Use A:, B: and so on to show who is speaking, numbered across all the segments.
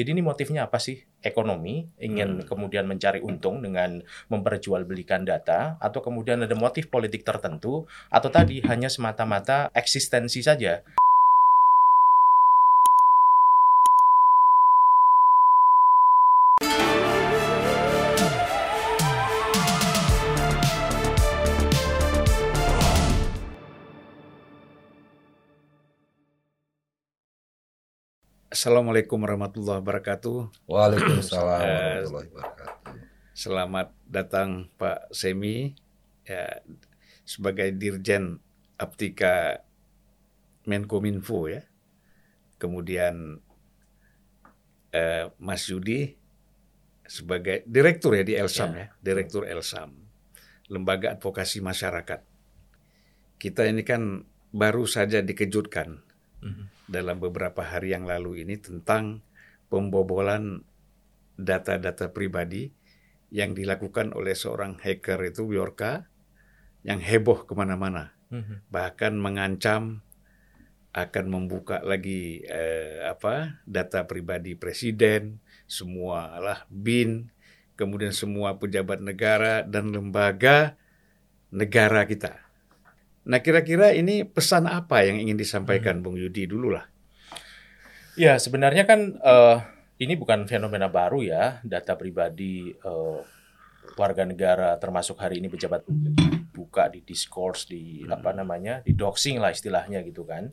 A: Jadi ini motifnya apa sih? Ekonomi, ingin
B: Hmm.
A: kemudian mencari untung dengan memperjualbelikan data, atau kemudian ada motif politik tertentu, atau tadi hanya semata-mata eksistensi saja.
B: Assalamualaikum warahmatullahi wabarakatuh.
C: Waalaikumsalam
B: Eh,
C: warahmatullahi wabarakatuh.
B: Selamat datang Pak Semi ya, sebagai Dirjen Aptika Menkominfo ya. Kemudian eh, Mas Yudi sebagai direktur ya di Elsam ya, direktur Elsam, Lembaga Advokasi Masyarakat. Kita ini kan baru saja dikejutkan dalam beberapa hari yang lalu ini tentang pembobolan data-data pribadi yang dilakukan oleh seorang hacker itu Bjorka yang heboh ke mana-mana bahkan mengancam akan membuka lagi eh, apa data pribadi presiden semua lah bin kemudian semua pejabat negara dan lembaga negara kita. Nah kira-kira ini pesan apa yang ingin disampaikan Bung Yudi dulu lah.
A: Ya, sebenarnya kan eh, ini bukan fenomena baru ya, data pribadi eh, warga negara termasuk hari ini pejabat publik buka di discourse di
B: Hmm.
A: apa namanya di doxing lah istilahnya gitu kan.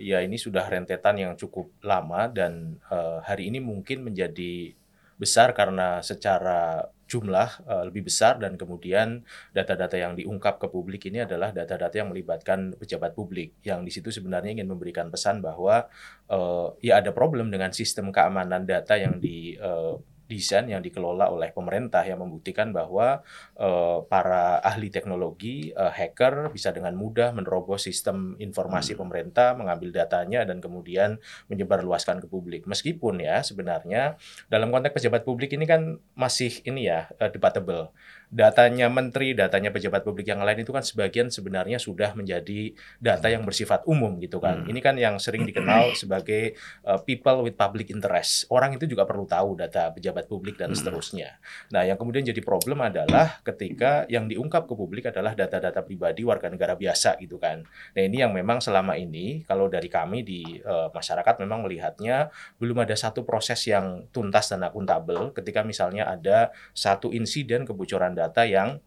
A: Ya ini sudah rentetan yang cukup lama dan eh, hari ini mungkin menjadi besar karena secara jumlah eh, lebih besar dan kemudian data-data yang diungkap ke publik ini adalah data-data yang melibatkan pejabat publik. Yang di situ sebenarnya ingin memberikan pesan bahwa eh, ya ada problem dengan sistem keamanan data yang di eh, desain yang dikelola oleh pemerintah yang membuktikan bahwa eh, para ahli teknologi eh, hacker bisa dengan mudah menerobos sistem informasi pemerintah, mengambil datanya dan kemudian menyebarluaskan ke publik. Meskipun ya sebenarnya dalam konteks pejabat publik ini kan masih ini ya eh, debatable. Datanya menteri, datanya pejabat publik yang lain itu kan sebagian sebenarnya sudah menjadi data yang bersifat umum gitu kan.
B: Hmm.
A: Ini kan yang sering dikenal sebagai uh, people with public interest. Orang itu juga perlu tahu data pejabat publik dan
B: Hmm.
A: seterusnya. Nah, yang kemudian jadi problem adalah ketika yang diungkap ke publik adalah data-data pribadi warga negara biasa gitu kan. Nah, ini yang memang selama ini kalau dari kami di uh, masyarakat memang melihatnya belum ada satu proses yang tuntas dan akuntabel ketika misalnya ada satu insiden kebocoran data yang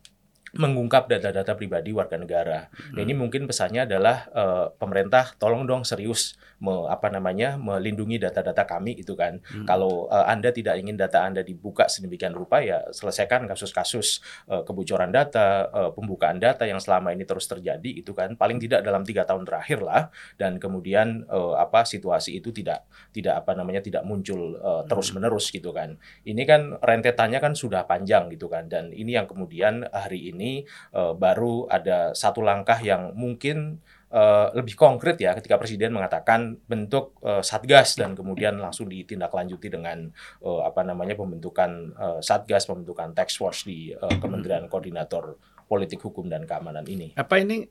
A: mengungkap data-data pribadi warga negara. Ini mungkin pesannya adalah eh, pemerintah tolong dong serius me, apa namanya melindungi data-data kami itu kan.
B: Hmm.
A: Kalau eh, Anda tidak ingin data Anda dibuka sedemikian rupa ya selesaikan kasus-kasus eh, kebocoran data, eh, pembukaan data yang selama ini terus terjadi itu kan paling tidak dalam tiga tahun terakhir lah dan kemudian eh, apa situasi itu tidak tidak apa namanya tidak muncul eh, terus-menerus gitu kan. Ini kan rentetannya kan sudah panjang gitu kan dan ini yang kemudian hari ini eh, baru ada satu langkah yang mungkin eh, lebih konkret ya ketika presiden mengatakan bentuk eh, satgas dan kemudian langsung ditindaklanjuti dengan eh, apa namanya pembentukan eh, satgas pembentukan task force di eh, Kementerian Koordinator Politik Hukum dan Keamanan ini.
B: Apa ini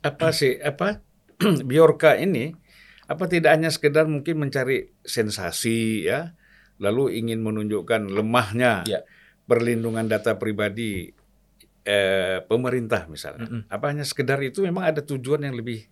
B: apa sih apa Bjorka ini apa tidak hanya sekedar mungkin mencari sensasi ya lalu ingin menunjukkan lemahnya
A: Ya.
B: perlindungan data pribadi eh, pemerintah misalnya
A: Mm-mm.
B: apa hanya sekedar itu memang ada tujuan yang lebih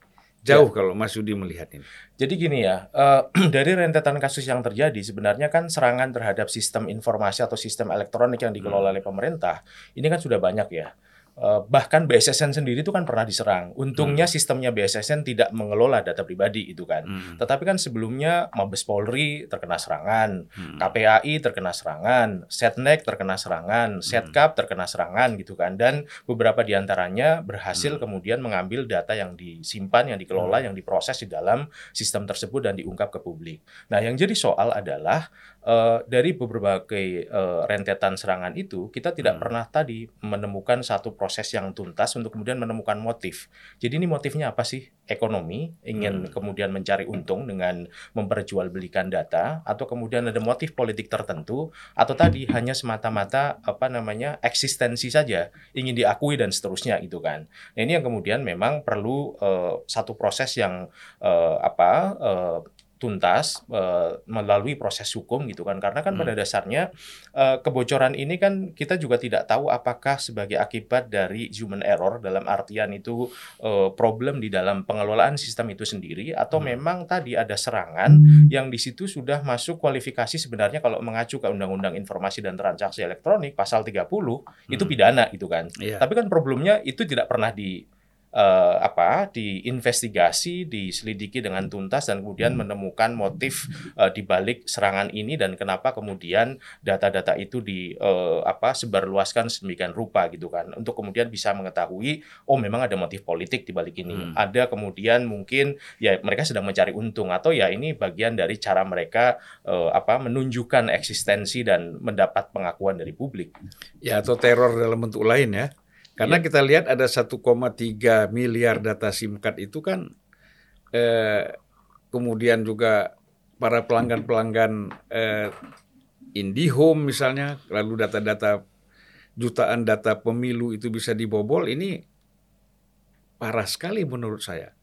B: jauh kalau Mas Yudi melihat ini
A: Jadi gini ya, eh, dari rentetan kasus yang terjadi sebenarnya kan serangan terhadap sistem informasi atau sistem elektronik yang dikelola oleh pemerintah ini kan sudah banyak ya. Eh, bahkan BSSN sendiri itu kan pernah diserang. Untungnya sistemnya BSSN tidak mengelola data pribadi itu kan.
B: Hmm.
A: Tetapi kan sebelumnya Mabes Polri terkena serangan,
B: Hmm.
A: KPAI terkena serangan, Setnek terkena serangan, Setkap terkena serangan gitu kan. Dan beberapa di antaranya berhasil
B: Hmm.
A: kemudian mengambil data yang disimpan, yang dikelola, yang diproses di dalam sistem tersebut dan diungkap ke publik. Nah, yang jadi soal adalah eh, dari berbagai eh, rentetan serangan itu kita tidak
B: Hmm.
A: pernah tadi menemukan satu proses yang tuntas untuk kemudian menemukan motif. Jadi ini motifnya apa sih? Ekonomi, ingin
B: Hmm.
A: kemudian mencari untung dengan memperjualbelikan data atau kemudian ada motif politik tertentu atau tadi hanya semata-mata apa namanya eksistensi saja ingin diakui dan seterusnya gitu kan. Nah, ini yang kemudian memang perlu eh, satu proses yang eh, apa eh, tuntas uh, melalui proses hukum gitu kan karena kan
B: Hmm.
A: pada dasarnya uh, kebocoran ini kan kita juga tidak tahu apakah sebagai akibat dari human error dalam artian itu uh, problem di dalam pengelolaan sistem itu sendiri atau
B: Hmm.
A: memang tadi ada serangan yang di situ sudah masuk kualifikasi sebenarnya kalau mengacu ke Undang-Undang Informasi dan Transaksi Elektronik pasal 30 itu
B: Hmm.
A: pidana gitu kan.
B: Iya.
A: Tapi kan problemnya itu tidak pernah di eh, apa diinvestigasi, diselidiki dengan tuntas dan kemudian menemukan motif eh, di balik serangan ini dan kenapa kemudian data-data itu di eh, apa sebarluaskan sedemikian rupa gitu kan untuk kemudian bisa mengetahui oh memang ada motif politik di balik ini.
B: Hmm.
A: Ada kemudian mungkin ya mereka sedang mencari untung atau ya ini bagian dari cara mereka eh, apa menunjukkan eksistensi dan mendapat pengakuan dari publik.
B: Ya atau teror dalam bentuk lain ya. Karena
A: Iya.
B: kita lihat ada 1,3 miliar data SIM card itu kan eh, kemudian juga para pelanggan-pelanggan eh, IndiHome misalnya, lalu data-data jutaan data pemilu itu bisa dibobol, ini parah sekali menurut saya.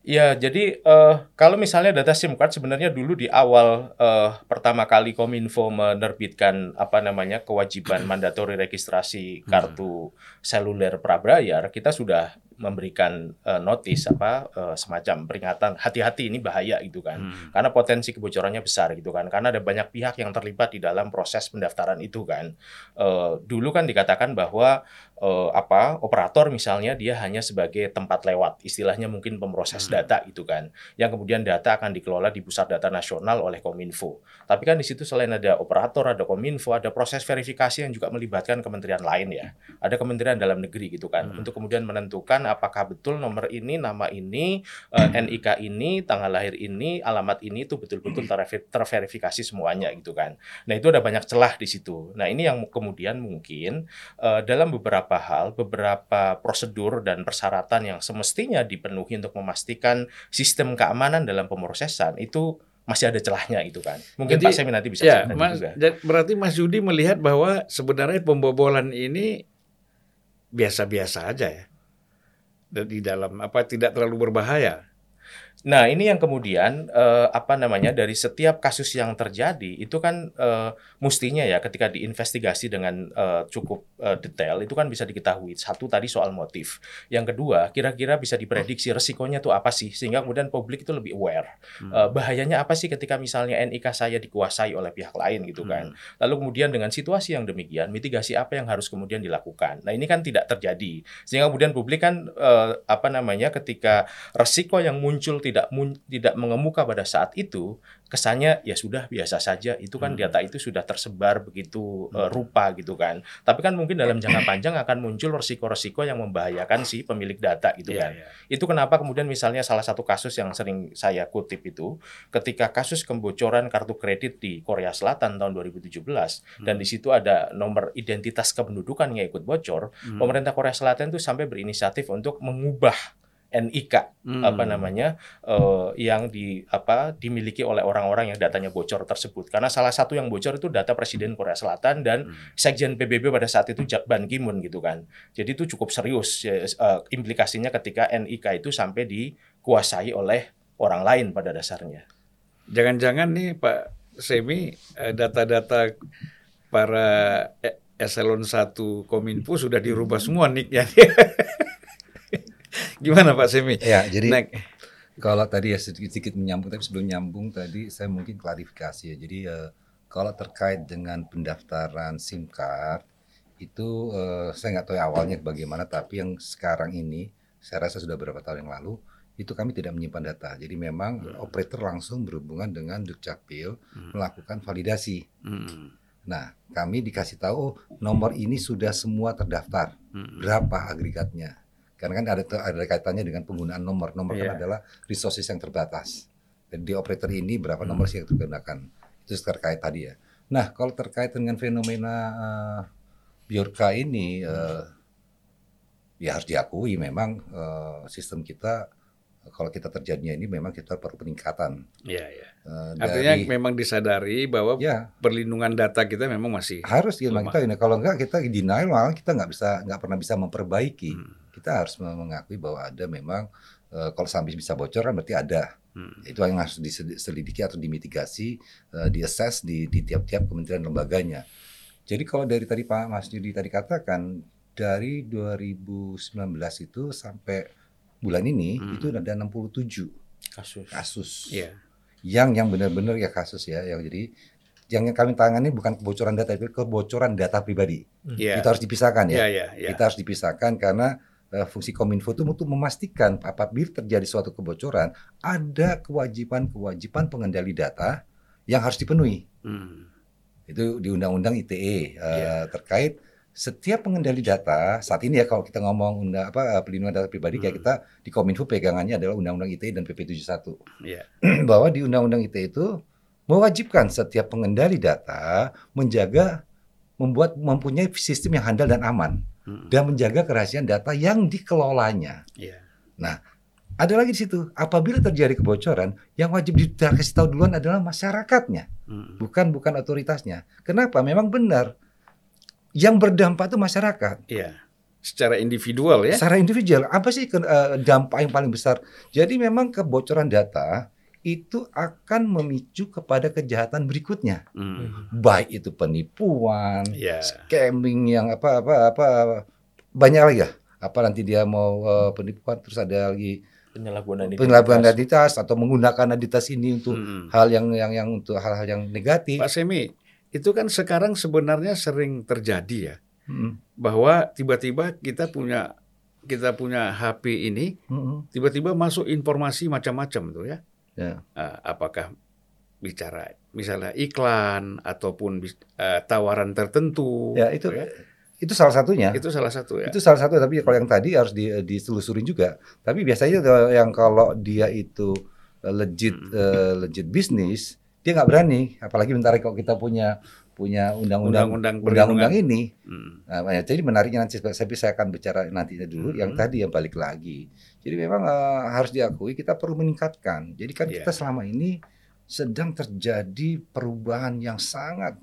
A: Ya, jadi eh, kalau misalnya data SIM card sebenarnya dulu di awal eh, pertama kali Kominfo menerbitkan apa namanya kewajiban mandatori registrasi kartu seluler prabayar, kita sudah memberikan eh, notis apa eh, semacam peringatan hati-hati ini bahaya gitu kan.
B: Hmm.
A: Karena potensi kebocorannya besar gitu kan. Karena ada banyak pihak yang terlibat di dalam proses pendaftaran itu kan. Eh, dulu kan dikatakan bahwa eh, apa operator misalnya dia hanya sebagai tempat lewat, istilahnya mungkin pemroses
B: Hmm.
A: data gitu kan. Yang kemudian data akan dikelola di pusat data nasional oleh Kominfo. Tapi kan di situ selain ada operator, ada Kominfo, ada proses verifikasi yang juga melibatkan kementerian lain ya. Ada kementerian dalam negeri gitu kan.
B: Hmm.
A: Untuk kemudian menentukan apakah betul nomor ini, nama ini, eh, NIK ini, tanggal lahir ini, alamat ini itu betul-betul terver- terverifikasi semuanya gitu kan. Nah itu ada banyak celah di situ. Nah ini yang kemudian mungkin eh, dalam beberapa hal, beberapa prosedur dan persyaratan yang semestinya dipenuhi untuk memastikan sistem keamanan dalam pemrosesan itu masih ada celahnya gitu kan. Mungkin
B: Jadi,
A: Pak Semi nanti bisa
B: Ya, Mas,
A: juga.
B: berarti Mas Yudi melihat bahwa sebenarnya pembobolan ini biasa-biasa aja ya. Dan di dalam apa tidak terlalu berbahaya.
A: Nah, ini yang kemudian eh, apa namanya dari setiap kasus yang terjadi itu kan eh, mestinya ya ketika diinvestigasi dengan eh, cukup eh, detail itu kan bisa diketahui satu tadi soal motif, yang kedua kira-kira bisa diprediksi resikonya tuh apa sih sehingga kemudian publik itu lebih aware
B: Hmm.
A: Eh, bahayanya apa sih ketika misalnya NIK saya dikuasai oleh pihak lain gitu kan.
B: Hmm.
A: Lalu kemudian dengan situasi yang demikian, mitigasi apa yang harus kemudian dilakukan. Nah, ini kan tidak terjadi. Sehingga kemudian publik kan eh, apa namanya ketika resiko yang muncul tidak tidak mengemuka pada saat itu, kesannya ya sudah biasa saja. Itu kan
B: Hmm.
A: data itu sudah tersebar begitu eh, rupa gitu kan. Tapi kan mungkin dalam jangka panjang akan muncul resiko-resiko yang membahayakan si pemilik data gitu
B: Iya,
A: kan.
B: iya.
A: Itu kenapa kemudian misalnya salah satu kasus yang sering saya kutip itu ketika kasus kebocoran kartu kredit di Korea Selatan tahun 2017 dan di situ ada nomor identitas kependudukan yang ikut bocor,
B: Hmm.
A: pemerintah Korea Selatan itu sampai berinisiatif untuk mengubah NIK
B: Hmm.
A: apa namanya eh, yang di apa dimiliki oleh orang-orang yang datanya bocor tersebut karena salah satu yang bocor itu data presiden Korea Selatan dan
B: Hmm.
A: sekjen PBB pada saat itu Jak- Ban Ki-moon gitu kan jadi itu cukup serius eh, implikasinya ketika NIK itu sampai dikuasai oleh orang lain pada dasarnya
B: Jangan-jangan nih Pak Semi eh, data-data para eselon 1 Kominfo sudah dirubah semua nicknya. Gimana Pak Semi?
C: Ya, jadi
B: Nek.
C: kalau tadi ya sedikit, sedikit menyambung, tapi sebelum nyambung tadi saya mungkin klarifikasi ya. Jadi eh, kalau terkait dengan pendaftaran SIM card itu eh, saya nggak tahu ya awalnya bagaimana, tapi yang sekarang ini saya rasa sudah beberapa tahun yang lalu itu kami tidak menyimpan data. Jadi memang
B: Hmm.
C: operator langsung berhubungan dengan Dukcapil
B: Hmm.
C: melakukan validasi.
B: Hmm.
C: Nah, kami dikasih tahu oh, nomor ini sudah semua terdaftar.
B: Hmm.
C: berapa agregatnya. Karena kan ada ada kaitannya dengan penggunaan nomor. Nomor
B: Iya.
C: kan adalah resources yang terbatas. Dan di operator ini berapa
B: Hmm.
C: nomor sih yang digunakan. Itu terkait tadi ya. Nah, kalau terkait dengan fenomena eh, Biorka ini eh, ya harus diakui memang eh, sistem kita kalau kita terjadinya ini memang kita perlu peningkatan.
B: Iya, iya.
C: Eh,
B: Artinya
C: dari-
B: memang disadari bahwa
C: ya
B: perlindungan data kita memang masih
C: harus
B: Lemah.
C: kita ini kalau enggak kita denial malah kita nggak bisa nggak pernah bisa memperbaiki
B: Hmm.
C: Kita harus mengakui bahwa ada memang eh, kalau sampai bisa bocor kan berarti ada Hmm. Itu yang harus diselidiki atau dimitigasi, uh, diassess di di tiap-tiap kementerian lembaganya. Jadi kalau dari tadi Pak Mas Yudi tadi katakan dari 2019 itu sampai bulan ini hmm. itu ada 67
A: kasus.
C: Kasus.
B: Yeah.
C: Yang yang benar-benar ya kasus ya, yang jadi yang kami tangani bukan kebocoran data, tapi kebocoran data pribadi. Yeah. Kita harus dipisahkan ya.
B: Yeah, yeah, yeah.
C: Kita harus dipisahkan karena uh, fungsi Kominfo itu untuk memastikan apabila terjadi suatu kebocoran, ada kewajiban-kewajiban pengendali data yang harus dipenuhi. Hmm. Itu di Undang-Undang ITE uh, yeah. terkait setiap pengendali data saat ini ya kalau kita ngomong undang apa pelindungan data pribadi hmm. kayak kita di Kominfo pegangannya adalah Undang-Undang ITE dan PP 71. Yeah. Bahwa di Undang-Undang ITE itu mewajibkan setiap pengendali data menjaga membuat mempunyai sistem yang handal dan aman hmm. dan menjaga kerahasiaan data yang dikelolanya. Yeah. Nah, ada lagi di situ. Apabila terjadi kebocoran, yang wajib dikasih tahu duluan adalah masyarakatnya, hmm. bukan bukan otoritasnya. Kenapa? Memang benar yang berdampak itu masyarakat.
B: Iya. Secara individual ya.
C: Secara individual. Apa sih uh, dampak yang paling besar? Jadi memang kebocoran data itu akan memicu kepada kejahatan berikutnya. Hmm. Baik itu penipuan, yeah. scamming yang apa apa apa banyak lagi ya. Apa nanti dia mau uh, penipuan terus ada lagi
A: penyalahgunaan
C: identitas. penyalahgunaan identitas atau menggunakan identitas ini untuk hmm. hal yang yang yang untuk hal-hal yang negatif.
B: Pak Semi, itu kan sekarang sebenarnya sering terjadi ya hmm. bahwa tiba-tiba kita punya kita punya HP ini tiba-tiba masuk informasi macam-macam tuh ya yeah. Ya. uh, apakah bicara misalnya iklan ataupun uh, tawaran tertentu
C: ya itu ya. itu salah satunya
B: itu salah satu ya
C: itu salah satu tapi kalau yang tadi harus di, ditelusurin juga tapi biasanya yang kalau dia itu legit hmm. uh, legit bisnis dia nggak berani apalagi bentar kalau kita punya punya undang-undang undang-undang ini hmm. nah, jadi menariknya nanti saya saya akan bicara nantinya dulu hmm. yang tadi yang balik lagi jadi memang uh, harus diakui kita perlu meningkatkan jadi kan yeah. kita selama ini sedang terjadi perubahan yang sangat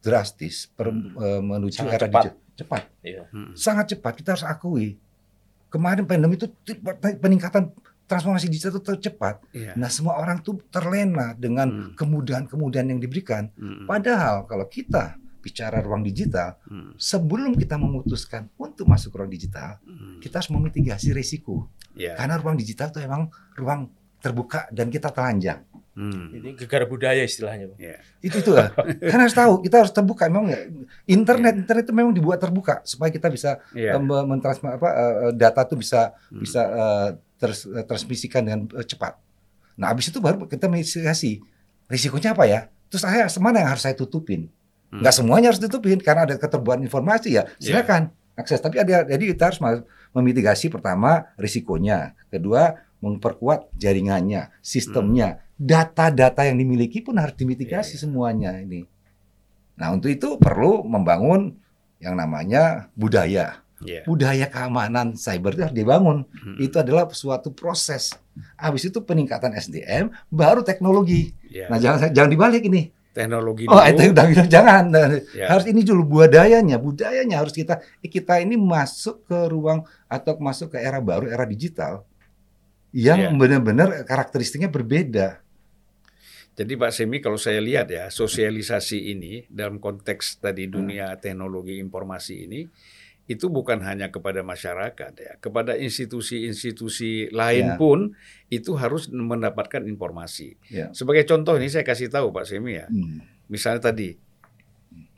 C: drastis per, hmm. uh, menuju sangat era cepat, cepat. Yeah. Hmm. sangat cepat kita harus akui kemarin pandemi itu peningkatan transformasi digital itu tercepat. Yeah. Nah, semua orang tuh terlena dengan hmm. kemudahan-kemudahan yang diberikan. Hmm. Padahal kalau kita bicara ruang digital, hmm. sebelum kita memutuskan untuk masuk ruang digital, hmm. kita harus memitigasi risiko. Yeah. Karena ruang digital itu emang ruang terbuka dan kita telanjang.
A: Hmm. Ini gegar budaya istilahnya,
C: Yeah. Itu itu lah. Karena harus tahu kita harus terbuka. Memang internet yeah. internet itu memang dibuat terbuka supaya kita bisa yeah. uh, mentransfer apa uh, data itu bisa hmm. bisa uh, transmisikan dengan uh, cepat. Nah, habis itu baru kita mitigasi. Risikonya apa ya? Terus saya mana yang harus saya tutupin? Hmm. Nggak semuanya harus tutupin karena ada keterbuatan informasi ya. Iya. Silakan yeah. akses. Tapi ada jadi kita harus memitigasi pertama risikonya, kedua memperkuat jaringannya, sistemnya, hmm. data-data yang dimiliki pun harus dimitigasi yeah. semuanya ini. Nah, untuk itu perlu membangun yang namanya budaya. Yeah. Budaya keamanan cyber itu harus dibangun. Hmm. Itu adalah suatu proses. Habis itu peningkatan SDM, baru teknologi. Yeah. Nah, jangan jangan dibalik ini.
B: Teknologi
C: oh, dulu. Oh, itu udah jangan. Yeah. Harus ini dulu budayanya. Budayanya harus kita kita ini masuk ke ruang atau masuk ke era baru, era digital yang yeah. benar-benar karakteristiknya berbeda.
B: Jadi Pak Semi kalau saya lihat ya sosialisasi ini dalam konteks tadi hmm. dunia teknologi informasi ini itu bukan hanya kepada masyarakat ya, kepada institusi-institusi lain yeah. pun itu harus mendapatkan informasi. Yeah. Sebagai contoh ini saya kasih tahu Pak Semi ya, hmm. misalnya tadi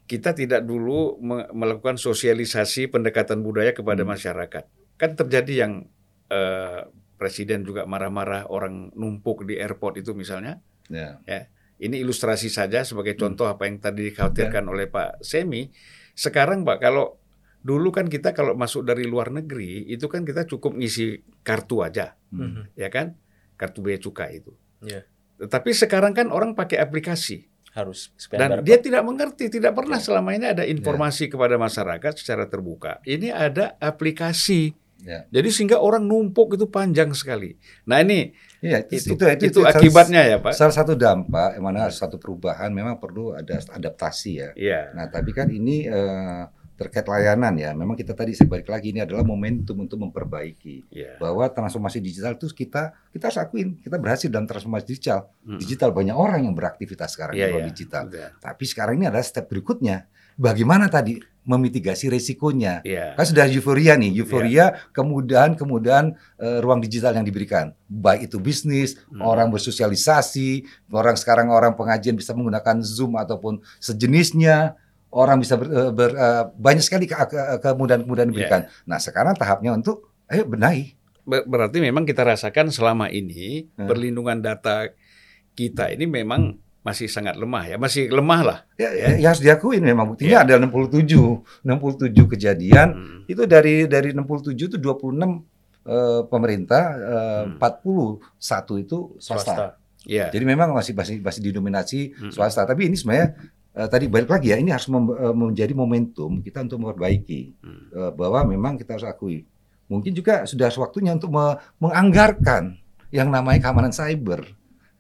B: kita tidak dulu melakukan sosialisasi pendekatan budaya kepada hmm. masyarakat, kan terjadi yang uh, presiden juga marah-marah orang numpuk di airport itu misalnya, yeah. ya. Ini ilustrasi saja sebagai hmm. contoh hmm. apa yang tadi dikhawatirkan yeah. oleh Pak Semi. Sekarang Pak kalau Dulu kan kita kalau masuk dari luar negeri itu kan kita cukup ngisi kartu aja, hmm. ya kan? Kartu bea cukai itu. Yeah. Tapi sekarang kan orang pakai aplikasi.
A: Harus.
B: Dan dia tidak mengerti, tidak pernah yeah. selama ini ada informasi yeah. kepada masyarakat secara terbuka. Ini ada aplikasi. Yeah. Jadi sehingga orang numpuk itu panjang sekali. Nah ini
C: ya, itu, itu, itu, itu,
B: itu akibatnya ya Pak.
C: Salah satu dampak, mana satu perubahan memang perlu ada adaptasi ya. Yeah. Nah tapi kan ini uh, terkait layanan ya, memang kita tadi saya balik lagi ini adalah momentum untuk memperbaiki
B: Ya.
C: bahwa transformasi digital itu kita kita harus akuin kita berhasil dalam transformasi digital.
B: Mm.
C: Digital banyak orang yang beraktivitas sekarang
B: Iya,
C: di
B: iya.
C: digital.
B: Betul.
C: Tapi sekarang ini adalah step berikutnya. Bagaimana tadi memitigasi resikonya?
B: Iya.
C: Kan sudah euforia nih, euforia kemudahan kemudahan eh, ruang digital yang diberikan. Baik itu bisnis,
B: Hmm.
C: orang bersosialisasi, orang sekarang orang pengajian bisa menggunakan Zoom ataupun sejenisnya. Orang bisa ber, eh, ber- eh, banyak sekali ke- ke- kemudahan-kemudahan diberikan. Nah, sekarang tahapnya untuk ayo benahi.
B: Ber- Berarti memang kita rasakan selama ini
C: Hmm.
B: perlindungan data kita ini memang masih sangat lemah ya, masih lemah lah.
C: Ya,
B: Ya.
C: ya harus diakuin memang buktinya
B: Ya.
C: ada 67 67 kejadian
B: Hmm.
C: itu dari dari 67 itu 26 eh, pemerintah eh,
B: Hmm.
C: 41 itu swasta.
A: swasta.
B: Ya.
C: Jadi memang masih masih masih didominasi
B: Hmm.
C: swasta. Tapi ini sebenarnya eh, tadi balik lagi ya, ini harus mem- eh, menjadi momentum kita untuk memperbaiki
B: Hmm.
C: eh, bahwa memang kita harus akui. Mungkin juga sudah waktunya untuk me- menganggarkan yang namanya keamanan cyber.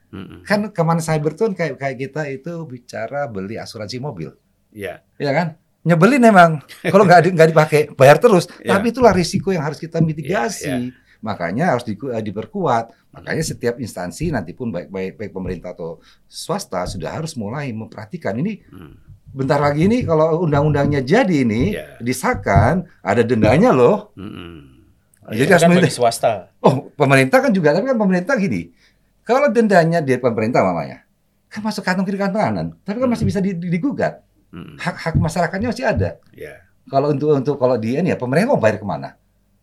B: Hmm.
C: Kan keamanan cyber tuh kayak kayak kita itu bicara beli asuransi mobil,
B: Ya.
C: ya kan? Nyebelin emang kalau nggak di- nggak dipakai bayar terus.
B: Ya.
C: Tapi itulah risiko yang harus kita mitigasi.
B: Ya,
C: Makanya harus di- diperkuat. Makanya setiap instansi nanti pun baik baik baik pemerintah atau swasta sudah harus mulai memperhatikan ini
B: Hmm.
C: bentar lagi ini kalau undang-undangnya jadi ini
B: Ya.
C: disahkan ada dendanya loh.
B: Hmm.
C: Jadi
A: Itu
C: harus
A: kan bagi swasta.
C: Oh, pemerintah kan juga, tapi kan pemerintah gini. Kalau dendanya dari pemerintah mamanya, kan masuk kantong kiri kantong kanan, tapi kan masih bisa di- di- digugat.
B: Hmm.
C: Hak-hak masyarakatnya masih ada.
B: Ya.
C: Kalau untuk untuk kalau dia nih ya pemerintah mau bayar ke mana?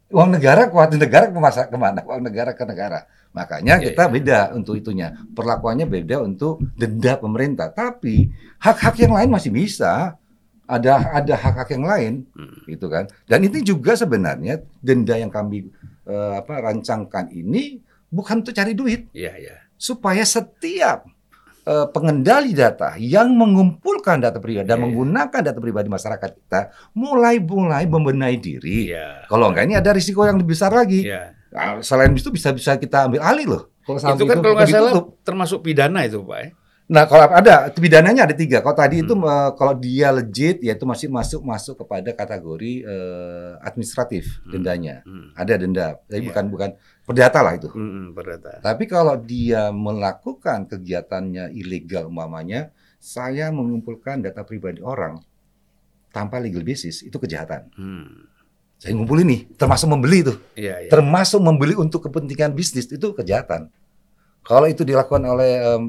C: Uang negara kuat negara ke masa ke mana? Uang negara ke negara. Makanya
B: Iya,
C: kita
B: iya.
C: beda untuk itunya. Perlakuannya beda untuk denda pemerintah. Tapi hak-hak yang lain masih bisa. Ada ada hak-hak yang lain
B: Hmm.
C: gitu kan. Dan ini juga sebenarnya denda yang kami eh, apa rancangkan ini bukan untuk cari duit,
B: Ya, ya.
C: supaya setiap eh, pengendali data yang mengumpulkan data pribadi dan
B: Iya, iya.
C: menggunakan data pribadi masyarakat kita mulai mulai membenahi diri.
B: Iya.
C: Kalau enggak ini ada risiko yang lebih besar lagi.
B: Iya.
C: Nah, selain itu bisa bisa kita ambil alih loh. Kalau
B: Itu kan kalau nggak salah termasuk pidana itu, Pak. Ya?
C: Nah, kalau ada pidananya ada tiga. Kalau tadi itu
B: Hmm.
C: eh, kalau dia legit, yaitu masih masuk masuk kepada kategori eh, administratif
B: Hmm.
C: dendanya.
B: Hmm.
C: Ada denda, tapi
B: Iya.
C: bukan bukan perdata lah itu.
B: Hmm, perdata.
C: Tapi kalau dia melakukan kegiatannya ilegal umpamanya, saya mengumpulkan data pribadi orang tanpa legal basis itu kejahatan.
B: Hmm.
C: Saya ngumpulin nih, termasuk membeli itu,
B: Iya, iya.
C: termasuk membeli untuk kepentingan bisnis itu kejahatan. Kalau itu dilakukan oleh em,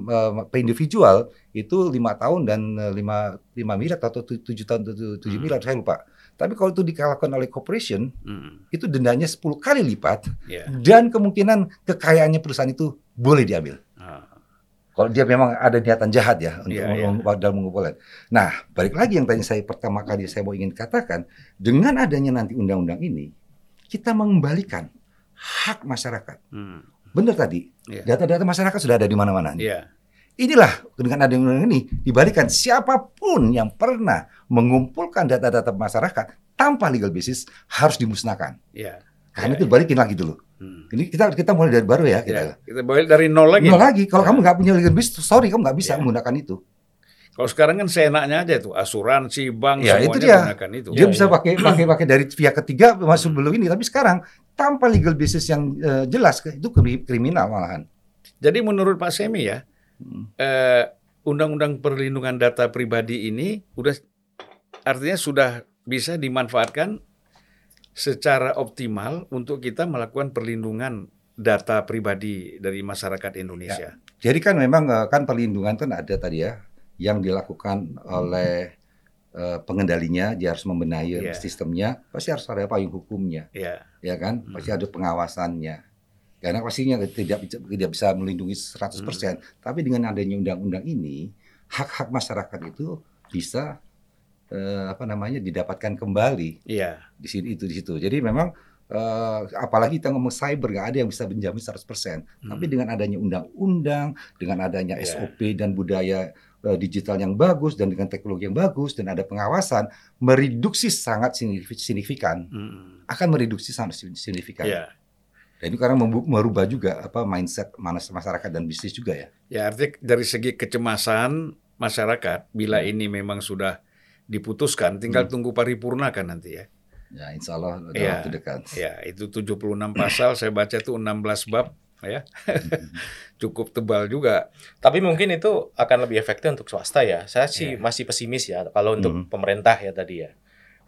C: per individual itu lima tahun dan eh, lima lima miliar atau tu- tujuh tahun tujuh,
B: Hmm.
C: miliar saya lupa. Tapi kalau itu dilakukan oleh corporation
B: Hmm.
C: itu dendanya 10 kali lipat
B: Iya.
C: dan kemungkinan kekayaannya perusahaan itu boleh diambil.
B: Ah.
C: Kalau dia memang ada niatan jahat ya untuk
B: iya.
C: meng- dalam mengumpulkan. Nah, balik lagi yang tadi saya pertama kali saya mau ingin katakan, dengan adanya nanti undang-undang ini, kita mengembalikan hak masyarakat.
B: Hmm.
C: Benar tadi,
B: Iya.
C: data-data masyarakat sudah ada di mana-mana.
B: Iya.
C: Inilah dengan adanya undang-undang ini, dibalikan siapa pun yang pernah mengumpulkan data-data masyarakat tanpa legal basis harus dimusnahkan.
B: Iya.
C: Karena
B: Iya,
C: itu balikin lagi dulu.
B: Hmm.
C: Ini kita kita mulai dari baru ya.
B: Ya,
C: Kita.
B: kita balik dari nol lagi.
C: Nol lagi. Kalau
B: Ya.
C: kamu nggak punya legal basis, sorry kamu nggak bisa
B: Ya.
C: menggunakan itu.
B: Kalau sekarang kan seenaknya aja tuh asuransi bank
C: Ya, itu
B: semuanya
C: dia.
B: gunakan itu.
C: Dia
A: Iya,
C: bisa
A: iya.
C: pakai pakai pakai dari pihak ketiga masuk belum ini, tapi sekarang tanpa legal basis yang eh, jelas itu kri- kriminal malahan.
B: Jadi menurut Pak Semi ya,
C: Hmm.
B: eh, undang-undang perlindungan data pribadi ini udah artinya sudah bisa dimanfaatkan secara optimal untuk kita melakukan perlindungan data pribadi dari masyarakat Indonesia.
C: Jadi kan memang eh, kan perlindungan kan ada tadi ya yang dilakukan oleh eh, pengendalinya, dia harus membenahi
B: Iya.
C: sistemnya, pasti harus ada payung hukumnya,
B: Ya,
C: ya kan?
B: Hmm.
C: Pasti ada pengawasannya. Karena pastinya tidak tidak bisa melindungi 100%,
B: Hmm.
C: tapi dengan adanya undang-undang ini, hak-hak masyarakat itu bisa eh, apa namanya didapatkan kembali.
B: iya,
C: di sini itu di situ. Jadi memang eh, apalagi kita ngomong cyber nggak ada yang bisa menjamin 100%. Tapi
B: Hmm.
C: dengan adanya undang-undang, dengan adanya
B: Iya.
C: SOP dan budaya digital yang bagus dan dengan teknologi yang bagus dan ada pengawasan mereduksi sangat signif- signifikan
B: Hmm.
C: akan mereduksi sangat signifikan.
B: ya,
C: Dan itu karena merubah juga apa mindset masyarakat dan bisnis juga ya.
B: ya artinya dari segi kecemasan masyarakat bila ini memang sudah diputuskan, tinggal hmm. tunggu paripurna kan nanti ya.
C: Ya, insya Allah dalam
B: ya,
C: waktu dekat.
B: Ya, itu 76 pasal, saya baca itu 16 bab, ya. Cukup tebal juga.
A: Tapi mungkin itu akan lebih efektif untuk swasta ya. Saya sih ya. masih pesimis ya kalau untuk hmm. pemerintah ya tadi ya.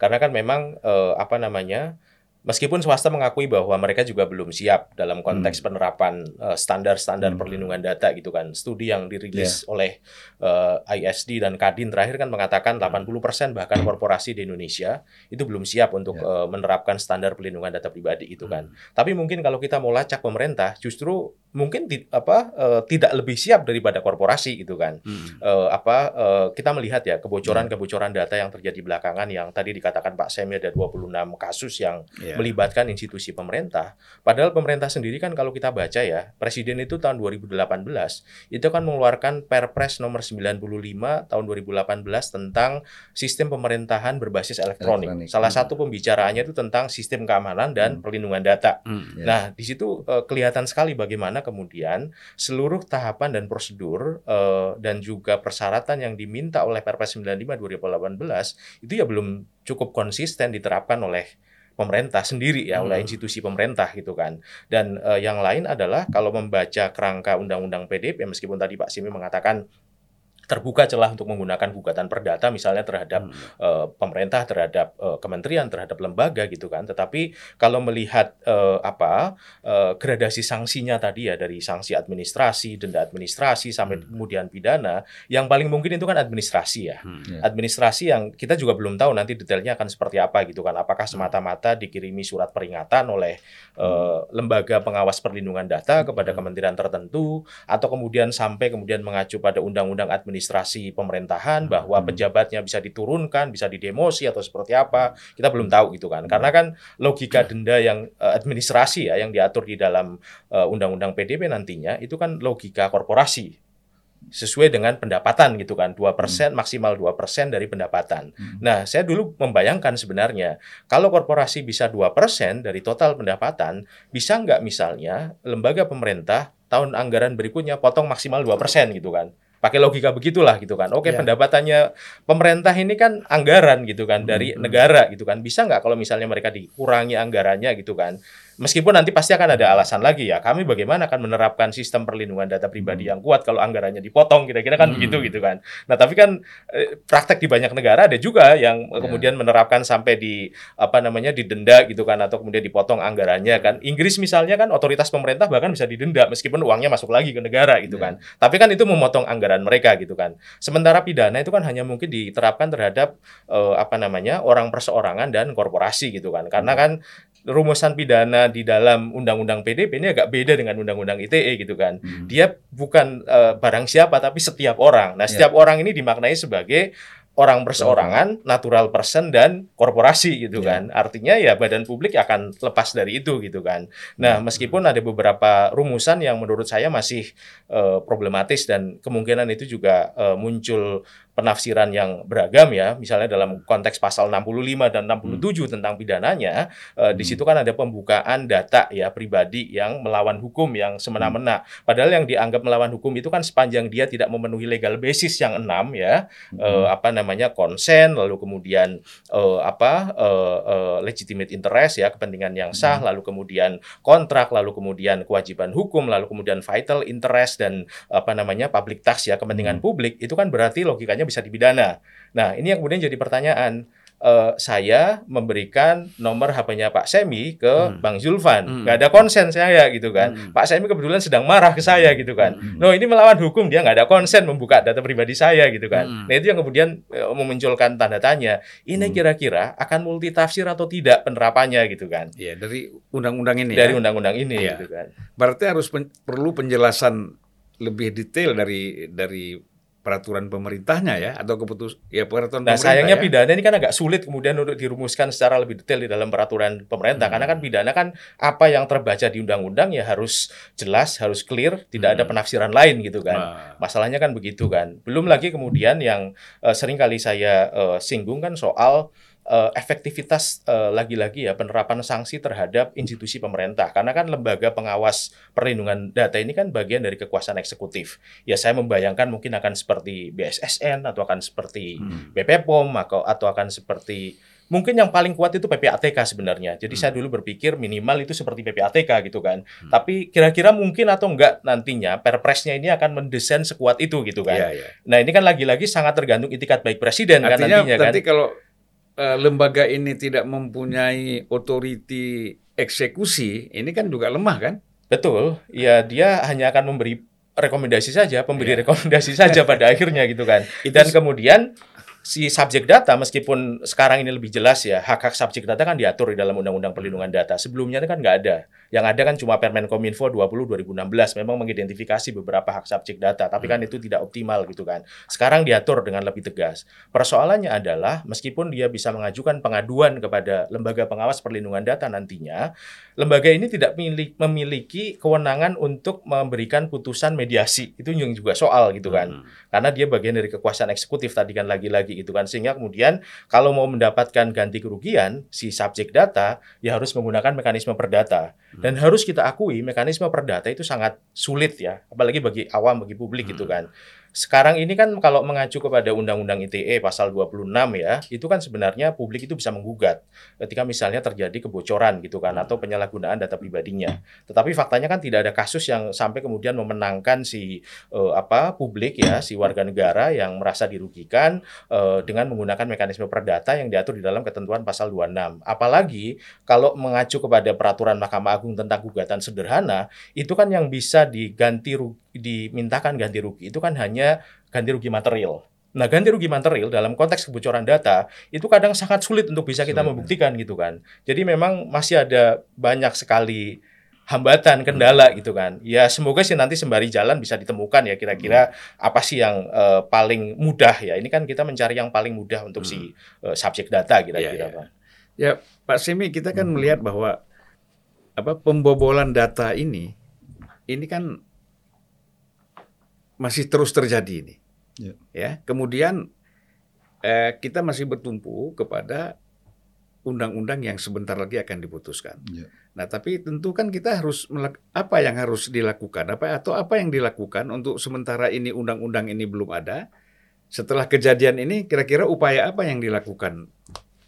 A: Karena kan memang eh, apa namanya? Meskipun swasta mengakui bahwa mereka juga belum siap dalam konteks hmm. penerapan uh, standar-standar hmm. perlindungan data gitu kan. Studi yang dirilis yeah. oleh uh, eh, ISD dan Kadin terakhir kan mengatakan 80% hmm. bahkan korporasi di Indonesia itu belum siap untuk yeah. uh, menerapkan standar perlindungan data pribadi itu kan. Hmm. Tapi mungkin kalau kita mau lacak pemerintah justru mungkin di, apa uh, tidak lebih siap daripada korporasi gitu kan. Hmm. Uh, apa uh, kita melihat ya kebocoran-kebocoran data yang terjadi belakangan yang tadi dikatakan Pak Semi ada 26 kasus yang yeah yeah. melibatkan institusi pemerintah. Padahal pemerintah sendiri kan kalau kita baca ya, presiden itu tahun 2018 itu kan mengeluarkan Perpres nomor 95 tahun 2018 tentang sistem pemerintahan berbasis elektronik. elektronik. Salah hmm. satu pembicaraannya itu tentang sistem keamanan dan hmm. perlindungan data. Hmm, yeah. Nah, di situ uh, kelihatan sekali bagaimana kemudian seluruh tahapan dan prosedur uh, dan juga persyaratan yang diminta oleh Perpres 95 2018 itu ya belum cukup konsisten diterapkan oleh pemerintah sendiri ya hmm. oleh institusi pemerintah gitu kan. Dan uh, yang lain adalah kalau membaca kerangka undang-undang PDP meskipun tadi Pak Simi mengatakan terbuka celah untuk menggunakan gugatan perdata misalnya terhadap hmm. uh, pemerintah terhadap uh, kementerian terhadap lembaga gitu kan tetapi kalau melihat uh, apa uh, gradasi sanksinya tadi ya dari sanksi administrasi denda administrasi sampai hmm. kemudian pidana yang paling mungkin itu kan administrasi ya hmm. Yeah. administrasi yang kita juga belum tahu nanti detailnya akan seperti apa gitu kan apakah hmm. semata-mata dikirimi surat peringatan oleh uh, lembaga pengawas perlindungan data kepada hmm. kementerian tertentu atau kemudian sampai kemudian mengacu pada undang-undang administrasi administrasi pemerintahan bahwa hmm. pejabatnya bisa diturunkan, bisa didemosi atau seperti apa, kita belum tahu gitu kan. Karena kan logika denda yang uh, administrasi ya yang diatur di dalam uh, undang-undang PDB nantinya itu kan logika korporasi sesuai dengan pendapatan gitu kan 2% hmm. maksimal 2% dari pendapatan. Hmm. Nah, saya dulu membayangkan sebenarnya kalau korporasi bisa 2% dari total pendapatan, bisa nggak misalnya lembaga pemerintah tahun anggaran berikutnya potong maksimal 2% gitu kan pakai logika begitulah gitu kan. Oke, yeah. pendapatannya pemerintah ini kan anggaran gitu kan dari mm -hmm. negara gitu kan. Bisa nggak kalau misalnya mereka dikurangi anggarannya gitu kan? Meskipun nanti pasti akan ada alasan lagi ya. Kami bagaimana akan menerapkan sistem perlindungan data pribadi yang kuat kalau anggarannya dipotong kira-kira kan hmm. begitu gitu kan. Nah, tapi kan eh, praktek di banyak negara ada juga yang yeah. kemudian menerapkan sampai di apa namanya didenda gitu kan atau kemudian dipotong anggarannya kan. Inggris misalnya kan otoritas pemerintah bahkan bisa didenda meskipun uangnya masuk lagi ke negara gitu yeah. kan. Tapi kan itu memotong anggaran mereka gitu kan. Sementara pidana itu kan hanya mungkin diterapkan terhadap eh, apa namanya orang perseorangan dan korporasi gitu kan. Karena kan rumusan pidana di dalam undang-undang PDP ini agak beda dengan undang-undang ITE gitu kan. Hmm. Dia bukan uh, barang siapa tapi setiap orang. Nah, ya. setiap yeah. orang ini dimaknai sebagai orang perseorangan, natural person dan korporasi gitu yeah. kan. Artinya ya badan publik akan lepas dari itu gitu kan. Nah, hmm. meskipun ada beberapa rumusan yang menurut saya masih uh, problematis dan kemungkinan itu juga uh, muncul penafsiran yang beragam ya, misalnya dalam konteks pasal 65 dan 67 hmm. tentang pidananya, uh, hmm. di situ kan ada pembukaan data ya pribadi yang melawan hukum yang semena-mena. Hmm. Padahal yang dianggap melawan hukum itu kan sepanjang dia tidak memenuhi legal basis yang enam ya, hmm. uh, apa namanya konsen, lalu kemudian uh, apa uh, uh, legitimate interest ya kepentingan yang sah, hmm. lalu kemudian kontrak, lalu kemudian kewajiban hukum, lalu kemudian vital interest dan apa namanya public tax ya kepentingan hmm. publik itu kan berarti logikanya bisa dipidana. Nah, ini yang kemudian jadi pertanyaan. Uh, saya memberikan nomor HP-nya Pak Semi ke hmm. Bang Zulfan, hmm. nggak ada konsen saya gitu kan. Hmm. Pak Semi kebetulan sedang marah ke saya gitu kan. Hmm. No ini melawan hukum dia nggak ada konsen membuka data pribadi saya gitu kan. Hmm. Nah itu yang kemudian uh, memunculkan tanda tanya. Ini hmm. kira-kira akan multitafsir atau tidak penerapannya gitu kan?
B: Iya dari undang-undang ini.
A: Dari ya? undang-undang ya? ini ya. gitu kan.
B: Berarti harus pen perlu penjelasan lebih detail dari dari peraturan pemerintahnya ya atau keputus ya peraturan
A: nah, sayangnya ya. pidana ini kan agak sulit kemudian untuk dirumuskan secara lebih detail di dalam peraturan pemerintah hmm. karena kan pidana kan apa yang terbaca di undang-undang ya harus jelas harus clear tidak hmm. ada penafsiran lain gitu kan nah. masalahnya kan begitu kan belum lagi kemudian yang uh, sering kali saya uh, singgung kan soal uh, efektivitas uh, lagi-lagi ya penerapan sanksi terhadap institusi pemerintah karena kan lembaga pengawas perlindungan data ini kan bagian dari kekuasaan eksekutif. Ya saya membayangkan mungkin akan seperti BSSN atau akan seperti hmm. BPOM atau atau akan seperti mungkin yang paling kuat itu PPATK sebenarnya. Jadi hmm. saya dulu berpikir minimal itu seperti PPATK gitu kan. Hmm. Tapi kira-kira mungkin atau enggak nantinya Perpresnya ini akan mendesain sekuat itu gitu kan. Yeah, yeah. Nah, ini kan lagi-lagi sangat tergantung itikat baik presiden kan
B: Artinya,
A: kan nantinya
B: kan. Nanti kalau uh, lembaga ini tidak mempunyai otoriti eksekusi, ini kan juga lemah kan?
A: Betul. Ya dia hanya akan memberi rekomendasi saja, pemberi yeah. rekomendasi saja pada akhirnya gitu kan. Dan kemudian si subjek data meskipun sekarang ini lebih jelas ya hak hak subjek data kan diatur di dalam undang-undang perlindungan data sebelumnya kan nggak ada yang ada kan cuma Permen Kominfo 20 2016 memang mengidentifikasi beberapa hak subjek data tapi kan hmm. itu tidak optimal gitu kan sekarang diatur dengan lebih tegas persoalannya adalah meskipun dia bisa mengajukan pengaduan kepada lembaga pengawas perlindungan data nantinya lembaga ini tidak memiliki kewenangan untuk memberikan putusan mediasi itu yang juga soal gitu kan hmm. karena dia bagian dari kekuasaan eksekutif tadi kan lagi-lagi gitu kan sehingga kemudian kalau mau mendapatkan ganti kerugian si subjek data ya harus menggunakan mekanisme perdata. Dan harus kita akui mekanisme perdata itu sangat sulit ya apalagi bagi awam bagi publik gitu hmm. gitu kan sekarang ini kan kalau mengacu kepada Undang-Undang ITE pasal 26 ya, itu kan sebenarnya publik itu bisa menggugat ketika misalnya terjadi kebocoran gitu kan atau penyalahgunaan data pribadinya. Tetapi faktanya kan tidak ada kasus yang sampai kemudian memenangkan si uh, apa publik ya, si warga negara yang merasa dirugikan uh, dengan menggunakan mekanisme perdata yang diatur di dalam ketentuan pasal 26. Apalagi kalau mengacu kepada peraturan Mahkamah Agung tentang gugatan sederhana, itu kan yang bisa diganti dimintakan ganti rugi itu kan hanya ganti rugi material. Nah, ganti rugi material dalam konteks kebocoran data itu kadang sangat sulit untuk bisa kita sulit, ya. membuktikan gitu kan. Jadi memang masih ada banyak sekali hambatan, kendala hmm. gitu kan. Ya semoga sih nanti sembari jalan bisa ditemukan ya kira-kira hmm. apa sih yang uh, paling mudah ya. Ini kan kita mencari yang paling mudah untuk hmm. si uh, subjek data kira-kira
B: ya, ya. Ya Pak Semi kita kan hmm. melihat bahwa apa pembobolan data ini ini kan masih terus terjadi ini. Ya, ya. kemudian eh, kita masih bertumpu kepada undang-undang yang sebentar lagi akan diputuskan. Ya. Nah, tapi tentu kan kita harus apa yang harus dilakukan, apa atau apa yang dilakukan untuk sementara ini undang-undang ini belum ada. Setelah kejadian ini, kira-kira upaya apa yang dilakukan?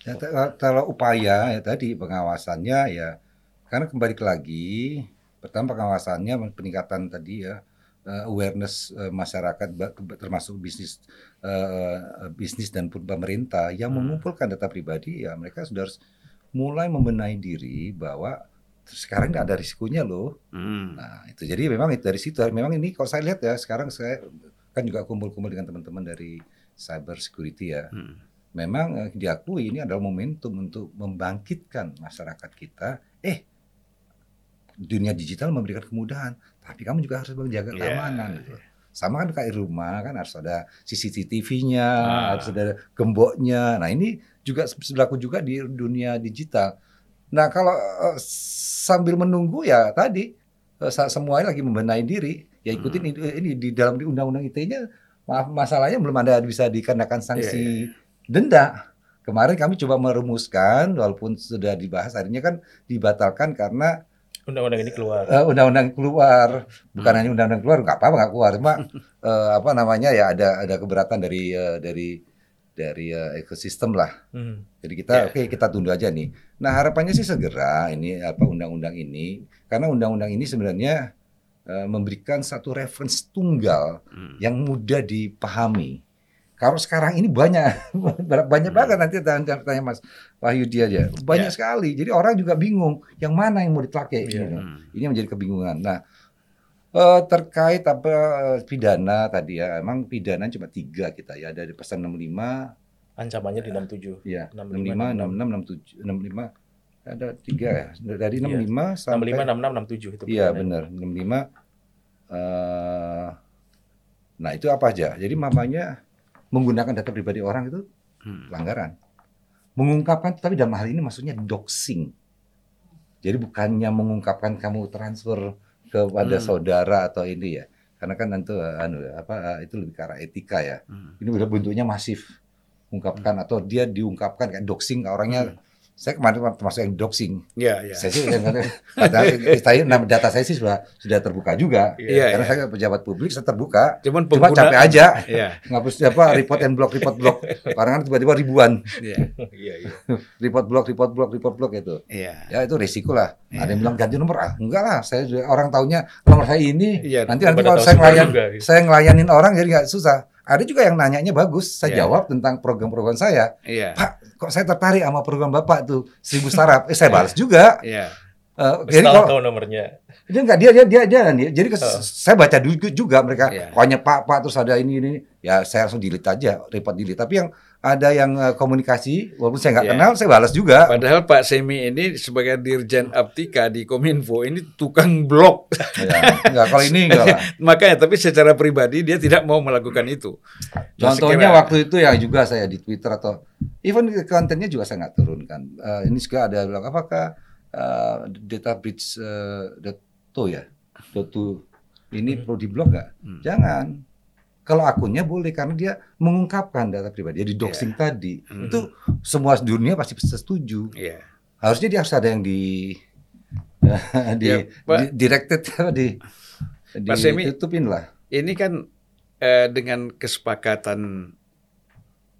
C: Ya, kalau upaya ya tadi pengawasannya ya, karena kembali lagi, pertama pengawasannya peningkatan tadi ya uh, awareness uh, masyarakat termasuk bisnis uh, bisnis dan pemerintah yang hmm. mengumpulkan data pribadi ya mereka sudah harus mulai membenahi diri bahwa sekarang tidak ada risikonya loh. Hmm. Nah itu jadi memang dari situ memang ini kalau saya lihat ya sekarang saya kan juga kumpul-kumpul dengan teman-teman dari cyber security ya. Hmm. Memang diakui ini adalah momentum untuk membangkitkan masyarakat kita. Eh dunia digital memberikan kemudahan, tapi kamu juga harus menjaga iya, keamanan yeah. gitu. Sama kan kayak rumah kan harus ada CCTV-nya, ah. harus ada gemboknya. Nah, ini juga berlaku juga di dunia digital. Nah, kalau uh, sambil menunggu ya tadi uh, semuanya lagi membenahi diri, ya ikutin hmm. ini, ini di dalam di undang-undang ITE-nya maaf masalahnya belum ada bisa dikenakan sanksi yeah, yeah. denda. Kemarin kami coba merumuskan walaupun sudah dibahas akhirnya kan dibatalkan karena
A: undang-undang ini keluar.
C: Uh, undang-undang keluar, bukan hmm. hanya undang-undang keluar, nggak apa-apa nggak keluar, cuma uh, apa namanya ya ada ada keberatan dari uh, dari dari uh, ekosistem lah. Hmm. Jadi kita yeah. oke okay, kita tunda aja nih. Nah harapannya sih segera ini apa undang-undang ini, karena undang-undang ini sebenarnya uh, memberikan satu reference tunggal hmm. yang mudah dipahami kalau sekarang ini banyak banyak hmm. banget nanti tanya, tanya Mas Wahyudi aja. Banyak yeah. sekali. Jadi orang juga bingung yang mana yang mau dipakai yeah. gitu. Ini menjadi kebingungan. Nah, uh, terkait apa pidana tadi ya, emang pidana cuma tiga kita ya dari pasal 65
A: ancamannya di 67.
C: Iya. 65, 66, 67, 65 ada tiga ya dari 65 iya. sampai
A: 65 66 67 itu.
C: Iya benar 65 uh, Nah, itu apa aja? Jadi mamanya menggunakan data pribadi orang itu hmm. pelanggaran. Mengungkapkan tapi dalam hal ini maksudnya doxing. Jadi bukannya mengungkapkan kamu transfer kepada hmm. saudara atau ini ya. Karena kan tentu anu apa itu lebih ke arah etika ya. Hmm. Ini udah bentuknya masif. ungkapkan atau dia diungkapkan kayak doxing orangnya saya kemarin termasuk yang doxing.
B: Iya, iya.
C: Saya sih saya, data saya sih sudah sudah terbuka juga.
B: Iya,
C: karena
B: iya.
C: saya pejabat publik saya terbuka.
B: Cuman
C: Cuma
B: pengguna-
C: capek aja.
B: Iya.
C: Ngapus apa report and block report block. Karena kan tiba-tiba ribuan
B: Iya.
A: Iya, iya.
C: report block report block report block itu.
B: Iya.
C: Ya itu risiko lah.
B: Iya.
C: Ada yang bilang ganti nomor ah enggak lah. Saya juga- orang taunya nomor saya ini.
B: Iya,
C: nanti nanti kalau saya ngelayan
A: juga, gitu.
C: saya ngelayanin orang jadi nggak susah. Ada juga yang nanyanya bagus. Saya
B: Iya.
C: jawab tentang program-program saya.
B: Iya.
C: Pak, kok saya tertarik sama program Bapak tuh seribu startup. Eh saya balas juga.
B: Iya.
C: Eh,
A: Terus
C: jadi kalau
A: tahu nomornya.
C: dia enggak dia dia dia, dia, dia- jadi
A: Oh.
C: saya baca dulu juga mereka
B: Iya.
C: pokoknya Pak Pak terus ada ini ini ya saya langsung delete aja report delete tapi yang ada yang eh, komunikasi walaupun saya nggak
B: Iya.
C: kenal saya balas juga
B: Padahal Pak Semi ini sebagai Dirjen Aptika di Kominfo ini tukang blok.
C: ya, enggak kalau ini enggak lah
B: Makanya tapi secara pribadi dia tidak mau melakukan itu. Nah,
C: contohnya
B: sekira-
C: waktu itu ya juga saya di Twitter atau even kontennya juga saya nggak turunkan Eh, ini juga ada bilang apakah eh, data breach eh, dot ya dot ini perlu di blok nggak
B: Hmm.
C: Jangan. Kalau akunnya boleh karena dia mengungkapkan data pribadi, dia di doxing tadi.
B: Hmm.
C: Itu semua dunia pasti setuju.
B: Iya.
C: Harusnya dia harus ada yang di di,
B: Ya, Pak.
C: di- directed di di
B: Pak Semi.
C: tutupin lah.
B: Ini kan eh, dengan kesepakatan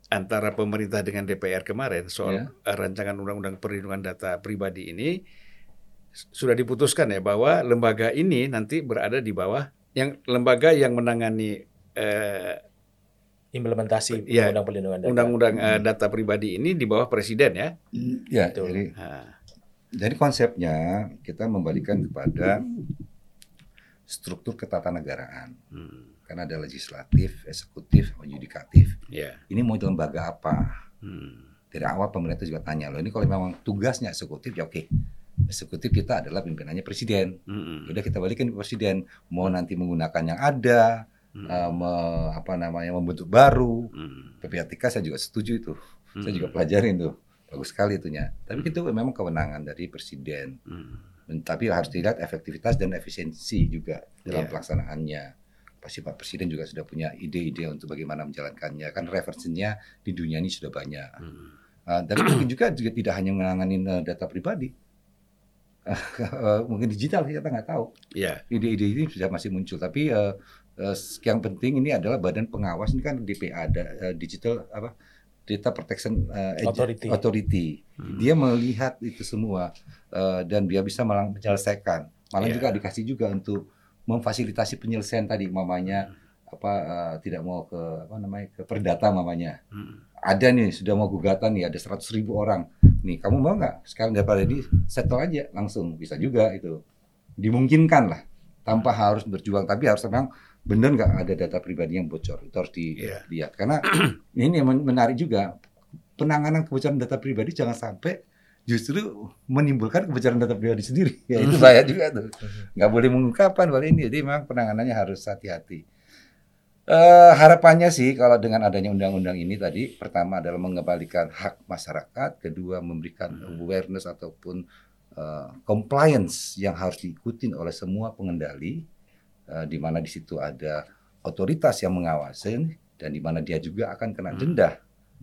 B: antara pemerintah dengan DPR kemarin soal eh, rancangan undang-undang perlindungan data pribadi ini sudah diputuskan ya bahwa lembaga ini nanti berada di bawah yang lembaga yang menangani eh,
A: Implementasi
B: Iya.
A: undang perlindungan data.
B: undang-undang eh, data pribadi ini di bawah presiden ya.
C: Ya,
A: Betul.
C: jadi
B: Nah,
C: jadi konsepnya kita membalikan kepada struktur ketatanegaraan.
B: hmm,
C: Kan ada legislatif, eksekutif, yudikatif.
B: ya.
C: Ini mau lembaga apa?
B: Hmm,
C: dari awal pemerintah juga tanya loh ini kalau memang tugasnya eksekutif ya oke eksekutif kita adalah pimpinannya presiden
B: hmm,
C: udah kita balikin ke presiden mau nanti menggunakan yang ada
B: hmm,
C: eh, me- apa namanya membentuk baru.
B: Hmm,
C: PPATK saya juga setuju itu. Saya
B: hmm,
C: juga pelajarin tuh. Bagus sekali itunya. Tapi itu memang kewenangan dari presiden.
B: Hmm,
C: Dan- tapi harus dilihat efektivitas dan efisiensi juga dalam
B: Iya.
C: pelaksanaannya. Pasti Pak Presiden juga sudah punya ide-ide untuk bagaimana menjalankannya. Kan referensinya di dunia ini sudah banyak.
B: Hmm.
C: Uh, tapi mungkin juga juga tidak hanya menangani uh, data pribadi, Uh, mungkin digital kita nggak tahu.
B: Ya.
C: Ide-ide ini sudah masih muncul. Tapi uh, uh, yang penting ini adalah badan pengawas ini kan DPA, ada uh, digital apa Data Protection uh,
A: Authority.
C: Authority.
B: Hmm.
C: Dia melihat itu semua uh, dan dia bisa malah menyelesaikan. Malah
B: Iya.
C: juga dikasih juga untuk memfasilitasi penyelesaian tadi, mamanya apa uh, tidak mau ke apa namanya ke perdata mamanya
B: Hmm.
C: ada nih sudah mau gugatan nih ada 100 ribu orang nih kamu mau nggak sekarang daripada di settle aja langsung bisa juga itu dimungkinkan lah tanpa harus berjuang tapi harus memang benar nggak ada data pribadi yang bocor? Itu harus
B: Iya.
C: dilihat karena ini yang men- menarik juga penanganan kebocoran data pribadi jangan sampai justru menimbulkan kebocoran data pribadi sendiri. Ya itu saya juga tuh. Nggak boleh mengungkapkan boleh ini jadi memang penanganannya harus hati-hati. Eh, harapannya sih kalau dengan adanya undang-undang ini tadi pertama adalah mengembalikan hak masyarakat, kedua memberikan awareness ataupun eh, compliance yang harus diikuti oleh semua pengendali, eh, di mana di situ ada otoritas yang mengawasi dan di mana dia juga akan kena
B: Hmm.
C: denda.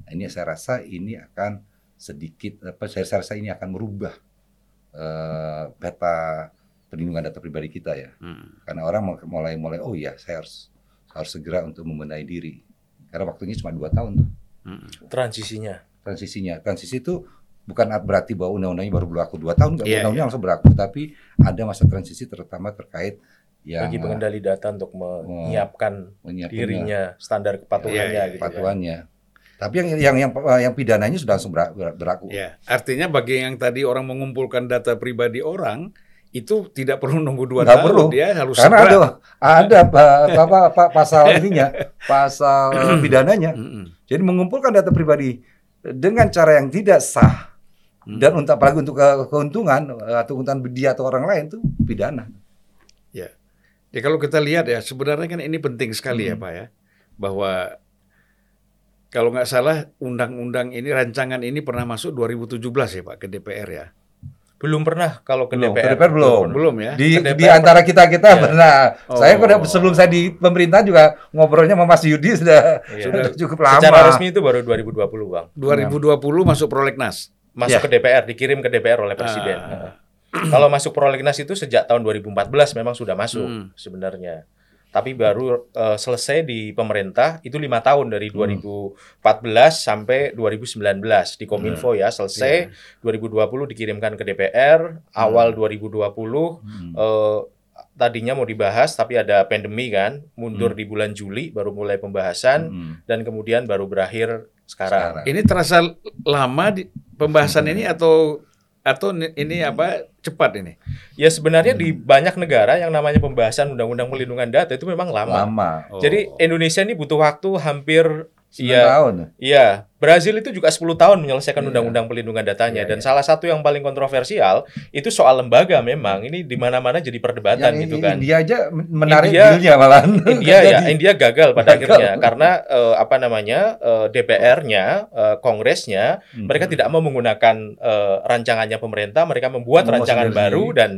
C: Nah, ini saya rasa ini akan sedikit apa saya saya rasa ini akan merubah eh, peta perlindungan data pribadi kita ya
B: Hmm.
C: karena orang mulai mulai oh iya saya harus harus segera untuk membenahi diri karena waktunya cuma dua tahun tuh
B: Hmm.
A: Transisinya.
C: transisinya transisi itu bukan berarti bahwa undang-undangnya baru berlaku dua tahun
B: Iya,
C: undang-undangnya langsung berlaku tapi ada masa transisi terutama terkait yang
A: bagi
C: eh,
A: pengendali data untuk menyiapkan
C: menyiapkan
A: dirinya standar kepatuhannya
B: Iya, iya,
A: gitu kan.
C: kepatuhannya tapi yang yang yang yang pidananya sudah langsung ber- ber- berlaku
B: Ya, artinya bagi yang tadi orang mengumpulkan data pribadi orang itu tidak perlu nunggu dua
C: Nggak
B: tahun,
C: perlu.
B: dia harus
C: karena
B: segera.
C: ada ada pa- apa, apa pasal ininya pasal pidananya
B: Mm-mm.
C: Jadi mengumpulkan data pribadi dengan cara yang tidak sah
B: Hmm.
C: dan untuk apalagi untuk ke- keuntungan eh, atau keuntungan dia atau orang lain itu pidana.
B: Ya, kalau kita lihat ya sebenarnya kan ini penting sekali ya
C: Hmm.
B: Pak ya, bahwa kalau nggak salah undang-undang ini rancangan ini pernah masuk 2017 ya Pak ke DPR ya.
A: Belum pernah kalau ke
C: Belum, ke
A: DPR.
C: DPR belum.
B: Belum ya?
C: Di,
A: DPR
C: di antara kita kita
A: Iya.
C: pernah. Saya
B: Oh.
C: pada sebelum saya di pemerintah juga ngobrolnya sama Mas Yudi sudah
A: Iya.
C: sudah cukup lama.
A: Secara resmi itu baru 2020, Bang.
B: 2020 masuk prolegnas.
A: Masuk
C: Ya.
A: ke DPR, dikirim ke DPR oleh presiden.
B: Ah.
A: Kalau masuk prolegnas itu sejak tahun 2014 memang sudah masuk
B: Hmm.
A: sebenarnya. Tapi baru eh, selesai di pemerintah itu lima tahun dari 2014 sampai 2019 di Kominfo ya selesai 2020 dikirimkan ke DPR awal 2020
C: Hmm.
A: eh, tadinya mau dibahas tapi ada pandemi kan mundur
C: Hmm.
A: di bulan Juli baru mulai pembahasan
C: Hmm.
A: dan kemudian baru berakhir sekarang.
C: Sekarang.
B: Ini terasa lama di pembahasan ini atau atau ni- ini apa cepat ini?
A: Ya sebenarnya di banyak negara yang namanya pembahasan undang-undang pelindungan data itu memang lama.
C: Lama.
B: Oh.
A: Jadi Indonesia ini butuh waktu hampir
C: Sembilan
A: Iya.
C: tahun.
A: Iya, Brazil itu juga 10 tahun menyelesaikan
C: Iya.
A: undang-undang pelindungan datanya
C: Iya,
A: dan
C: iya.
A: salah satu yang paling kontroversial itu soal lembaga memang ini di mana-mana jadi perdebatan
C: Yang
A: gitu kan.
C: India aja menarik
A: India-
C: dealnya malahan.
A: India ya, India gagal pada
C: Gagal.
A: akhirnya karena eh, apa namanya eh, DPR-nya, eh, Kongresnya
C: Hmm.
A: mereka tidak mau menggunakan eh, rancangannya pemerintah, mereka membuat
C: Mau
A: rancangan baru dan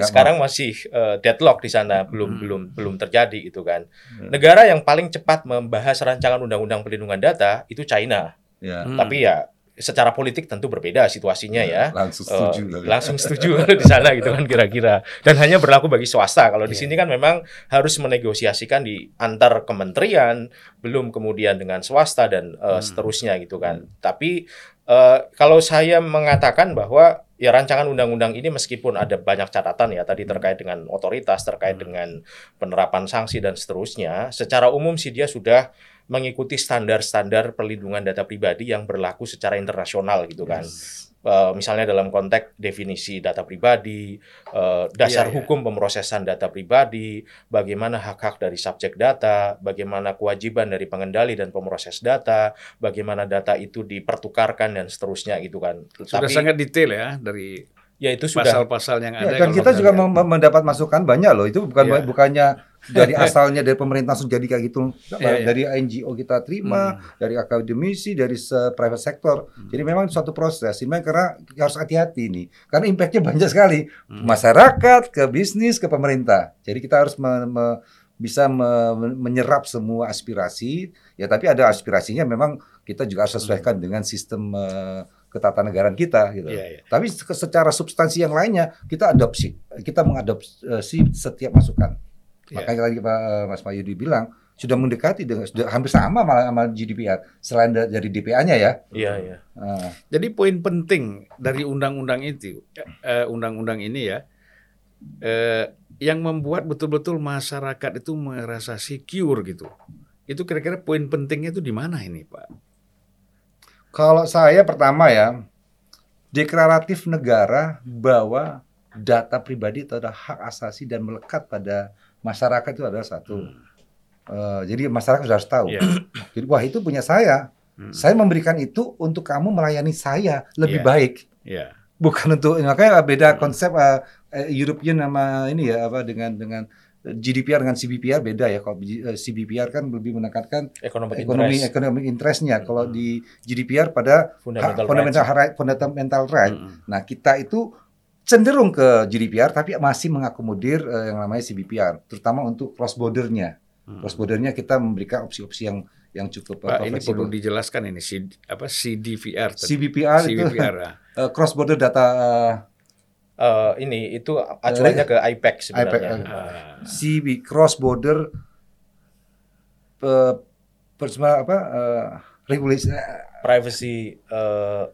A: sekarang masih eh, deadlock di sana belum
B: Hmm.
A: belum belum terjadi itu kan.
C: Hmm.
A: Negara yang paling cepat membahas rancangan undang-undang pelindungan data itu China.
C: Ya.
B: Hmm.
A: Tapi ya secara politik tentu berbeda situasinya ya.
C: Langsung
A: Eh,
C: setuju. kali.
A: langsung setuju di sana gitu kan kira-kira dan hanya berlaku bagi swasta kalau di
B: Iya.
A: sini kan memang harus menegosiasikan di antar kementerian belum kemudian dengan swasta dan eh,
B: Hmm.
A: seterusnya gitu kan tapi eh, kalau saya mengatakan bahwa ya rancangan undang-undang ini meskipun ada banyak catatan ya tadi terkait dengan otoritas terkait
B: Hmm.
A: dengan penerapan sanksi dan seterusnya secara umum sih dia sudah mengikuti standar-standar perlindungan data pribadi yang berlaku secara internasional gitu kan Eh, misalnya dalam konteks definisi data pribadi, eh, dasar
B: Iya, iya.
A: hukum pemrosesan data pribadi, bagaimana hak-hak dari subjek data, bagaimana kewajiban dari pengendali dan pemroses data, bagaimana data itu dipertukarkan dan seterusnya gitu kan.
B: Sudah
A: Tapi
B: sangat detail ya dari
A: ya itu sudah
B: pasal-pasal yang
C: Ya,
B: ada.
C: dan
B: kalau
C: kita juga mem- mendapat masukan banyak loh. Itu bukan
B: Iya.
C: bukannya dari asalnya dari pemerintah langsung jadi kayak gitu.
B: Iya, iya.
C: Dari NGO kita terima,
B: Hmm.
C: dari akademisi, dari se- private sector.
B: Hmm.
C: Jadi memang suatu proses. Ini karena harus hati-hati nih. Karena impactnya banyak sekali.
B: Hmm.
C: Masyarakat, ke bisnis, ke pemerintah. Jadi kita harus me- me- bisa me- me- menyerap semua aspirasi. Ya tapi ada aspirasinya memang kita juga harus sesuaikan dengan sistem eh, ketatanegaraan kita gitu.
B: Iya, iya.
C: Tapi se- secara substansi yang lainnya kita adopsi, kita mengadopsi setiap masukan.
B: Iya.
C: Makanya tadi Pak eh, Mas Mayudi bilang sudah mendekati dengan sudah hampir sama malah sama GDPR selain da- dari DPA-nya ya.
A: iya iya.
C: Nah,
B: Jadi poin penting dari undang-undang itu, eh, undang-undang ini ya, eh, yang membuat betul-betul masyarakat itu merasa secure gitu. Itu kira-kira poin pentingnya itu di mana ini, Pak?
C: Kalau saya pertama ya deklaratif negara bahwa data pribadi itu adalah hak asasi dan melekat pada masyarakat itu adalah satu. Eh, jadi masyarakat sudah harus tahu.
B: Iya.
C: Jadi wah itu punya saya.
B: Hmm.
C: Saya memberikan itu untuk kamu melayani saya lebih
B: Iya.
C: baik.
B: Ya.
C: bukan untuk makanya beda konsep uh, uh, European sama ini ya apa dengan dengan GDPR dengan CBPR beda ya kalau uh, CBPR kan lebih menekankan
A: Economic
C: ekonomi
A: interest,
C: economic interestnya kalau di GDPR pada
A: fundamental,
C: fundamental
A: rights.
C: right fundamental right
B: Mm-mm.
C: nah kita itu cenderung ke GDPR tapi masih mengakomodir uh, yang namanya CBPR terutama untuk cross bordernya
B: Hmm.
C: cross bordernya kita memberikan opsi-opsi yang yang cukup uh,
B: Pak, ini perlu dijelaskan ini C, apa CDVR tadi.
C: CBPR itu
B: CBPR. ah.
C: uh, cross border data uh,
A: Eh, ini itu acuannya ke IPEC sebenarnya.
C: IPEC,
B: Ah.
C: CB cross border uh, apa uh, regulation
A: Privacy eh,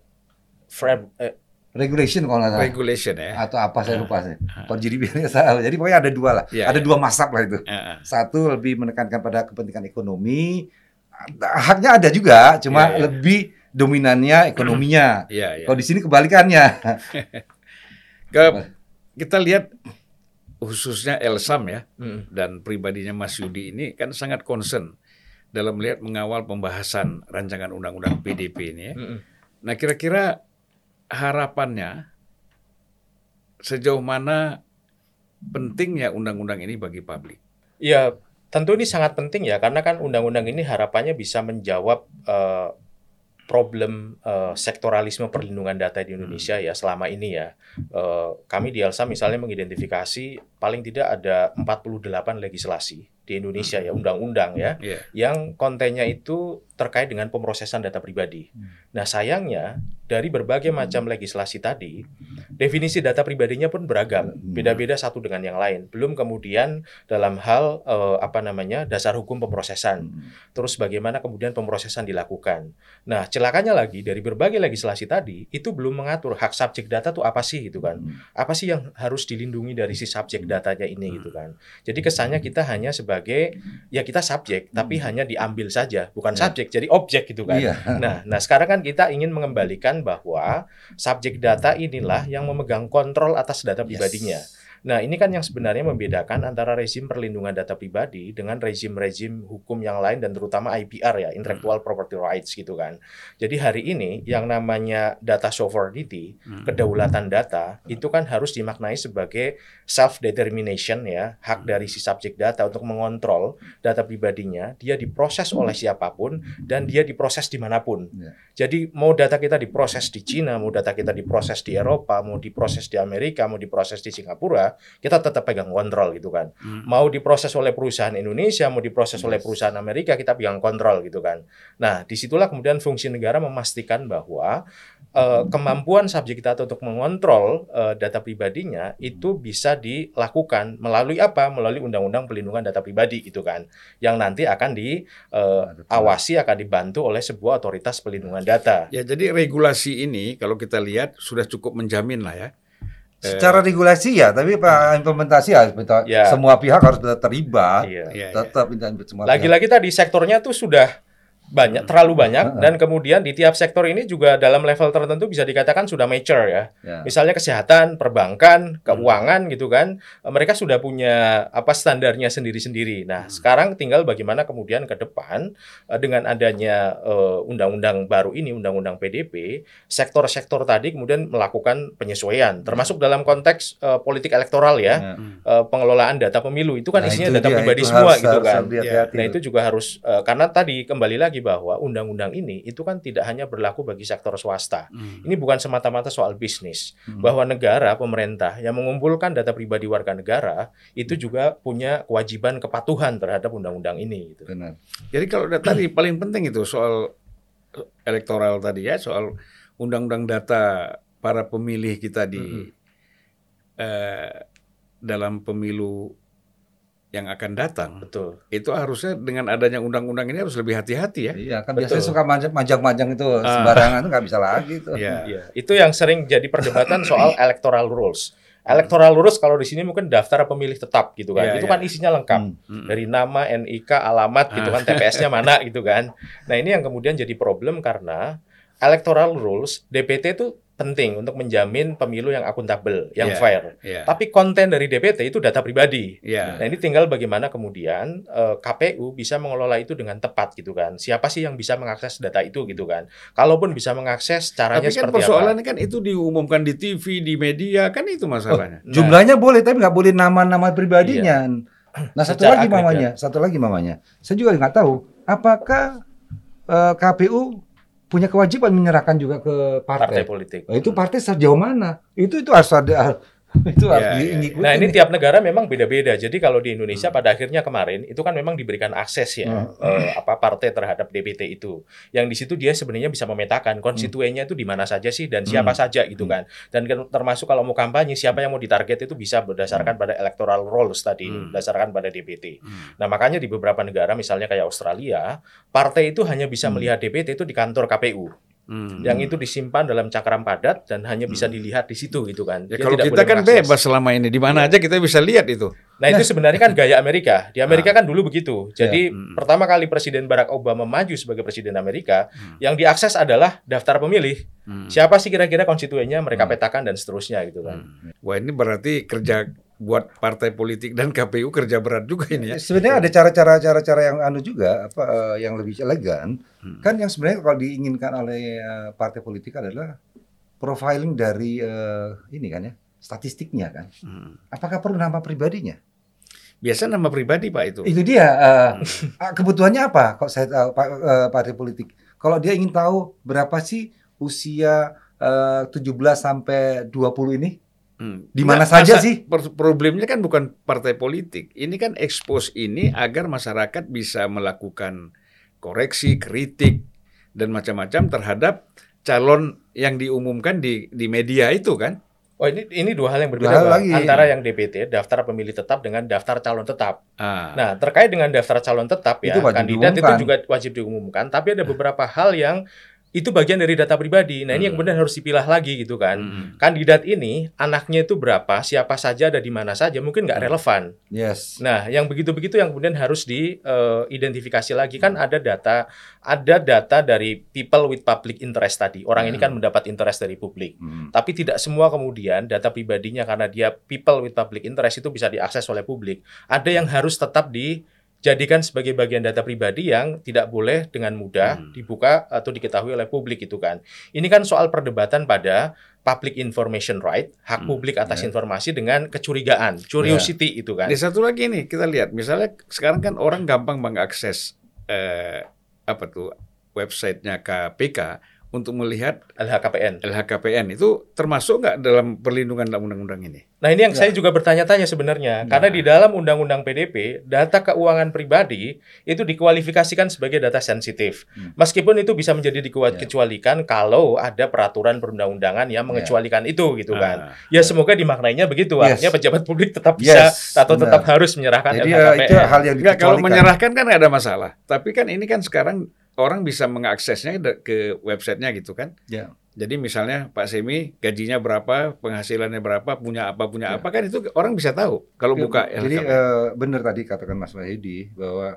A: frame eh,
C: regulation kalau nggak salah
B: regulation ya.
C: atau apa saya lupa sih. Kalau GDPR salah. Jadi pokoknya ada dua lah.
B: Iya,
C: ada
B: iya.
C: dua masab lah itu.
B: Ah, ah.
C: Satu lebih menekankan pada kepentingan ekonomi. Haknya ada juga, cuma
B: Iya, iya.
C: lebih dominannya ekonominya.
B: Iya, iya.
C: Kalau di sini kebalikannya.
B: Ke- kita lihat khususnya Elsam ya
A: mm,
B: dan pribadinya Mas Yudi ini kan sangat concern dalam melihat mengawal pembahasan rancangan undang-undang PDP ini ya.
A: mm, mm.
B: Nah, kira-kira harapannya sejauh mana pentingnya undang-undang ini bagi publik?
A: Ya, tentu ini sangat penting ya karena kan undang-undang ini harapannya bisa menjawab eh, problem uh, sektoralisme perlindungan data di Indonesia ya selama ini ya. Uh, kami di Elsa misalnya mengidentifikasi paling tidak ada 48 legislasi di Indonesia ya undang-undang ya
B: Yeah.
A: yang kontennya itu terkait dengan pemrosesan data pribadi. Nah, sayangnya dari berbagai macam legislasi tadi, definisi data pribadinya pun beragam, beda-beda satu dengan yang lain. Belum kemudian dalam hal eh, apa namanya dasar hukum pemrosesan. Terus bagaimana kemudian pemrosesan dilakukan. Nah, celakanya lagi dari berbagai legislasi tadi itu belum mengatur hak subjek data itu apa sih gitu kan. Apa sih yang harus dilindungi dari si subjek datanya ini gitu kan. Jadi kesannya kita hanya sebagai ya kita subjek tapi hanya diambil saja, bukan
C: Ya.
A: subjek jadi objek gitu kan.
C: Iya.
A: Nah, nah sekarang kan kita ingin mengembalikan bahwa subjek data inilah yang memegang kontrol atas data pribadinya. Nah, ini kan yang sebenarnya membedakan antara rezim perlindungan data pribadi dengan rezim-rezim hukum yang lain dan terutama IPR ya, intellectual property rights gitu kan. Jadi hari ini yang namanya data sovereignty, kedaulatan data itu kan harus dimaknai sebagai self determination ya, hak dari si subjek data untuk mengontrol data pribadinya, dia diproses oleh siapa pun dan dia diproses di mana pun.
C: Ya.
A: Jadi mau data kita diproses di Cina, mau data kita diproses di Eropa, mau diproses di Amerika, mau diproses di Singapura, kita tetap pegang kontrol gitu kan.
B: Hmm.
A: Mau diproses oleh perusahaan Indonesia, mau diproses oleh perusahaan Amerika, kita pegang kontrol gitu kan. Nah, di situlah kemudian fungsi negara memastikan bahwa eh, kemampuan subjek data untuk mengontrol eh, data pribadinya itu bisa dilakukan melalui apa? Melalui Undang-Undang Pelindungan Data Pribadi gitu kan, yang nanti akan diawasi, akan dibantu oleh sebuah otoritas pelindungan data.
B: Ya, jadi regulasi ini kalau kita lihat sudah cukup menjamin lah ya.
C: Secara regulasi ya, tapi pak implementasi harus minta-
A: Ya.
C: semua pihak harus terlibat.
A: Iya.
B: Ya, ya.
C: Tetap minta semua.
A: Lagi-lagi tadi sektornya tuh sudah banyak, terlalu banyak, dan kemudian di tiap sektor ini juga dalam level tertentu bisa dikatakan sudah mature ya.
C: Ya.
A: Misalnya kesehatan, perbankan, keuangan gitu kan, eh, mereka sudah punya apa standarnya sendiri-sendiri. Nah, sekarang tinggal bagaimana kemudian ke depan eh, dengan adanya eh, undang-undang baru ini, undang-undang PDP, sektor-sektor tadi kemudian melakukan penyesuaian, termasuk dalam konteks eh, politik elektoral ya,
C: Ya.
A: eh, pengelolaan data pemilu itu kan
C: Nah,
A: isinya
C: itu
A: data
C: dia,
A: pribadi semua
C: harus-
A: gitu
C: harus
A: kan.
C: hati-hati
A: Nah
C: itu.
A: juga harus eh, karena tadi kembali lagi bahwa undang-undang ini itu kan tidak hanya berlaku bagi sektor swasta.
B: Hmm.
A: Ini bukan semata-mata soal bisnis,
C: Hmm.
A: bahwa negara, pemerintah yang mengumpulkan data pribadi warga negara itu juga punya kewajiban kepatuhan terhadap undang-undang ini. Gitu.
C: Benar.
B: Jadi kalau tadi paling penting itu soal elektoral tadi ya, soal undang-undang data para pemilih kita di eh, dalam pemilu yang akan datang.
A: Betul.
B: Itu harusnya dengan adanya undang-undang ini harus lebih hati-hati ya.
C: Iya, kan
A: Betul.
C: biasanya suka manjang- manjang-manjang itu sembarangan itu nggak bisa lagi itu.
B: Ya.
A: Iya, itu yang sering jadi perdebatan soal electoral rules. Electoral rules kalau di sini mungkin daftar pemilih tetap gitu kan.
B: Iya,
A: itu
B: iya.
A: kan isinya lengkap.
C: Hmm.
B: Hmm.
A: dari nama, NIK, alamat gitu kan, TPS-nya mana gitu kan. Nah ini yang kemudian jadi problem karena electoral rules DPT itu penting untuk menjamin pemilu yang akuntabel, yang
B: Iya.
A: fair.
B: Ya.
A: Tapi konten dari DPT itu data pribadi.
B: Ya.
A: Nah ini tinggal bagaimana kemudian eh, KPU bisa mengelola itu dengan tepat gitu kan. Siapa sih yang bisa mengakses data itu gitu kan. Kalaupun bisa mengakses caranya
B: Tapi kan
A: seperti apa.
B: persoalannya kan itu diumumkan di TV, di media, kan itu masalahnya.
A: Nah,
C: Jumlahnya boleh, tapi nggak boleh nama-nama pribadinya. Nah satu
A: Secara
C: lagi mamanya, satu lagi mamanya. Saya juga nggak tahu apakah eh, KPU punya kewajiban menyerahkan juga ke
A: partai
C: partai.
A: politik.
C: Nah, itu partai sejauh mana? Itu itu harus ada itu harus
B: Ya, ya.
C: diikuti.
A: Nah ini tiap negara memang beda-beda. Jadi kalau di Indonesia pada akhirnya kemarin itu kan memang diberikan akses ya
C: Hmm.
A: eh, apa partai terhadap DPT itu. Yang di situ dia sebenarnya bisa memetakan konstituennya itu di mana saja sih dan siapa saja gitu kan. Dan termasuk kalau mau kampanye siapa yang mau ditarget itu bisa berdasarkan pada electoral rolls tadi,
B: Hmm.
A: berdasarkan pada DPT.
B: Hmm.
A: Nah makanya di beberapa negara misalnya kayak Australia, partai itu hanya bisa
C: Hmm.
A: melihat DPT itu di kantor KPU.
B: Hmm.
A: Yang itu disimpan dalam cakram padat dan hanya bisa dilihat di situ gitu kan.
B: Ya,
A: Dia
B: kalau kita kan
A: mengakses.
B: bebas selama ini, di mana aja kita bisa lihat itu.
A: Nah itu sebenarnya kan gaya Amerika. Di Amerika kan dulu begitu. Jadi
B: Hmm.
A: pertama kali Presiden Barack Obama maju sebagai Presiden Amerika,
B: Hmm.
A: yang diakses adalah daftar pemilih.
B: Hmm.
A: Siapa sih kira-kira konstituennya mereka
C: Hmm.
A: petakan dan seterusnya gitu kan.
B: Hmm. Wah ini berarti kerja buat partai politik dan KPU kerja berat juga ini ya.
C: Sebenarnya ada cara-cara cara-cara yang anu juga apa eh, yang lebih elegan.
B: Hmm.
C: Kan yang sebenarnya kalau diinginkan oleh eh, partai politik adalah profiling dari eh, ini kan ya, statistiknya kan.
B: Hmm.
C: Apakah perlu nama pribadinya?
B: Biasa nama pribadi Pak itu.
C: Itu dia eh, ah, kebutuhannya apa? Kok saya tahu, eh, partai politik Kalau dia ingin tahu berapa sih usia eh, 17 sampai 20 ini,
B: Hmm.
C: Di mana saja
B: masa-
C: sih?
B: Problemnya kan bukan partai politik. Ini kan expose ini agar masyarakat bisa melakukan koreksi, kritik dan macam-macam terhadap calon yang diumumkan di di media itu kan.
A: Oh ini ini dua hal yang
C: Dua
A: berbeda
C: hal lagi.
A: antara yang DPT daftar pemilih tetap dengan daftar calon tetap.
B: Ah,
A: Nah terkait dengan daftar calon tetap ya
C: Itu wajib
A: kandidat
C: diumumkan.
A: itu juga wajib diumumkan. Tapi ada beberapa hal yang itu bagian dari data pribadi. Nah ini yang
B: Hmm.
A: kemudian harus dipilah lagi gitu kan.
B: mm,
A: Kandidat ini anaknya itu berapa, siapa saja ada di mana saja mungkin nggak
B: Hmm.
A: relevan.
C: yes.
A: Nah, yang begitu-begitu yang kemudian harus diidentifikasi lagi kan ada data ada data dari people with public interest tadi. Orang ini
C: Hmm.
A: kan mendapat interest dari publik.
C: Hmm.
A: Tapi tidak semua kemudian data pribadinya karena dia people with public interest itu bisa diakses oleh publik. Ada yang harus tetap dijadikan sebagai bagian data pribadi yang tidak boleh dengan mudah
B: Hmm.
A: dibuka atau diketahui oleh publik itu kan. Ini kan soal perdebatan pada public information right, hak
B: Hmm,
A: publik atas
C: ya.
A: informasi dengan kecurigaan, curiosity itu kan.
B: Di satu lagi nih kita lihat, misalnya sekarang kan orang gampang mengakses eh, apa tuh websitenya KPK untuk melihat
A: LHKPN.
B: LHKPN itu termasuk nggak dalam perlindungan dalam undang-undang ini?
A: Nah ini yang
C: Ya.
A: saya juga bertanya-tanya sebenarnya,
C: Nah.
A: karena di dalam Undang-Undang PDP, data keuangan pribadi itu dikualifikasikan sebagai data sensitif.
C: Hmm.
A: Meskipun itu bisa menjadi
C: Ya.
A: dikecualikan kalau ada peraturan perundang-undangan yang mengecualikan itu gitu kan.
B: Ah,
A: Ya semoga dimaknainya begitu,
C: Yes.
A: artinya pejabat publik tetap bisa
C: Yes,
A: atau tetap
C: benar.
A: harus menyerahkan
C: Jadi
A: LHKPN.
C: itu hal yang
B: Enggak, kalau menyerahkan kan nggak ada masalah. Tapi kan ini kan sekarang orang bisa mengaksesnya ke websitenya gitu kan.
C: Ya.
B: Jadi misalnya Pak Semi gajinya berapa, penghasilannya berapa, punya apa, punya
C: Ya.
B: apa kan itu orang bisa tahu kalau buka
C: Jadi eh, benar tadi katakan Mas Wahidi bahwa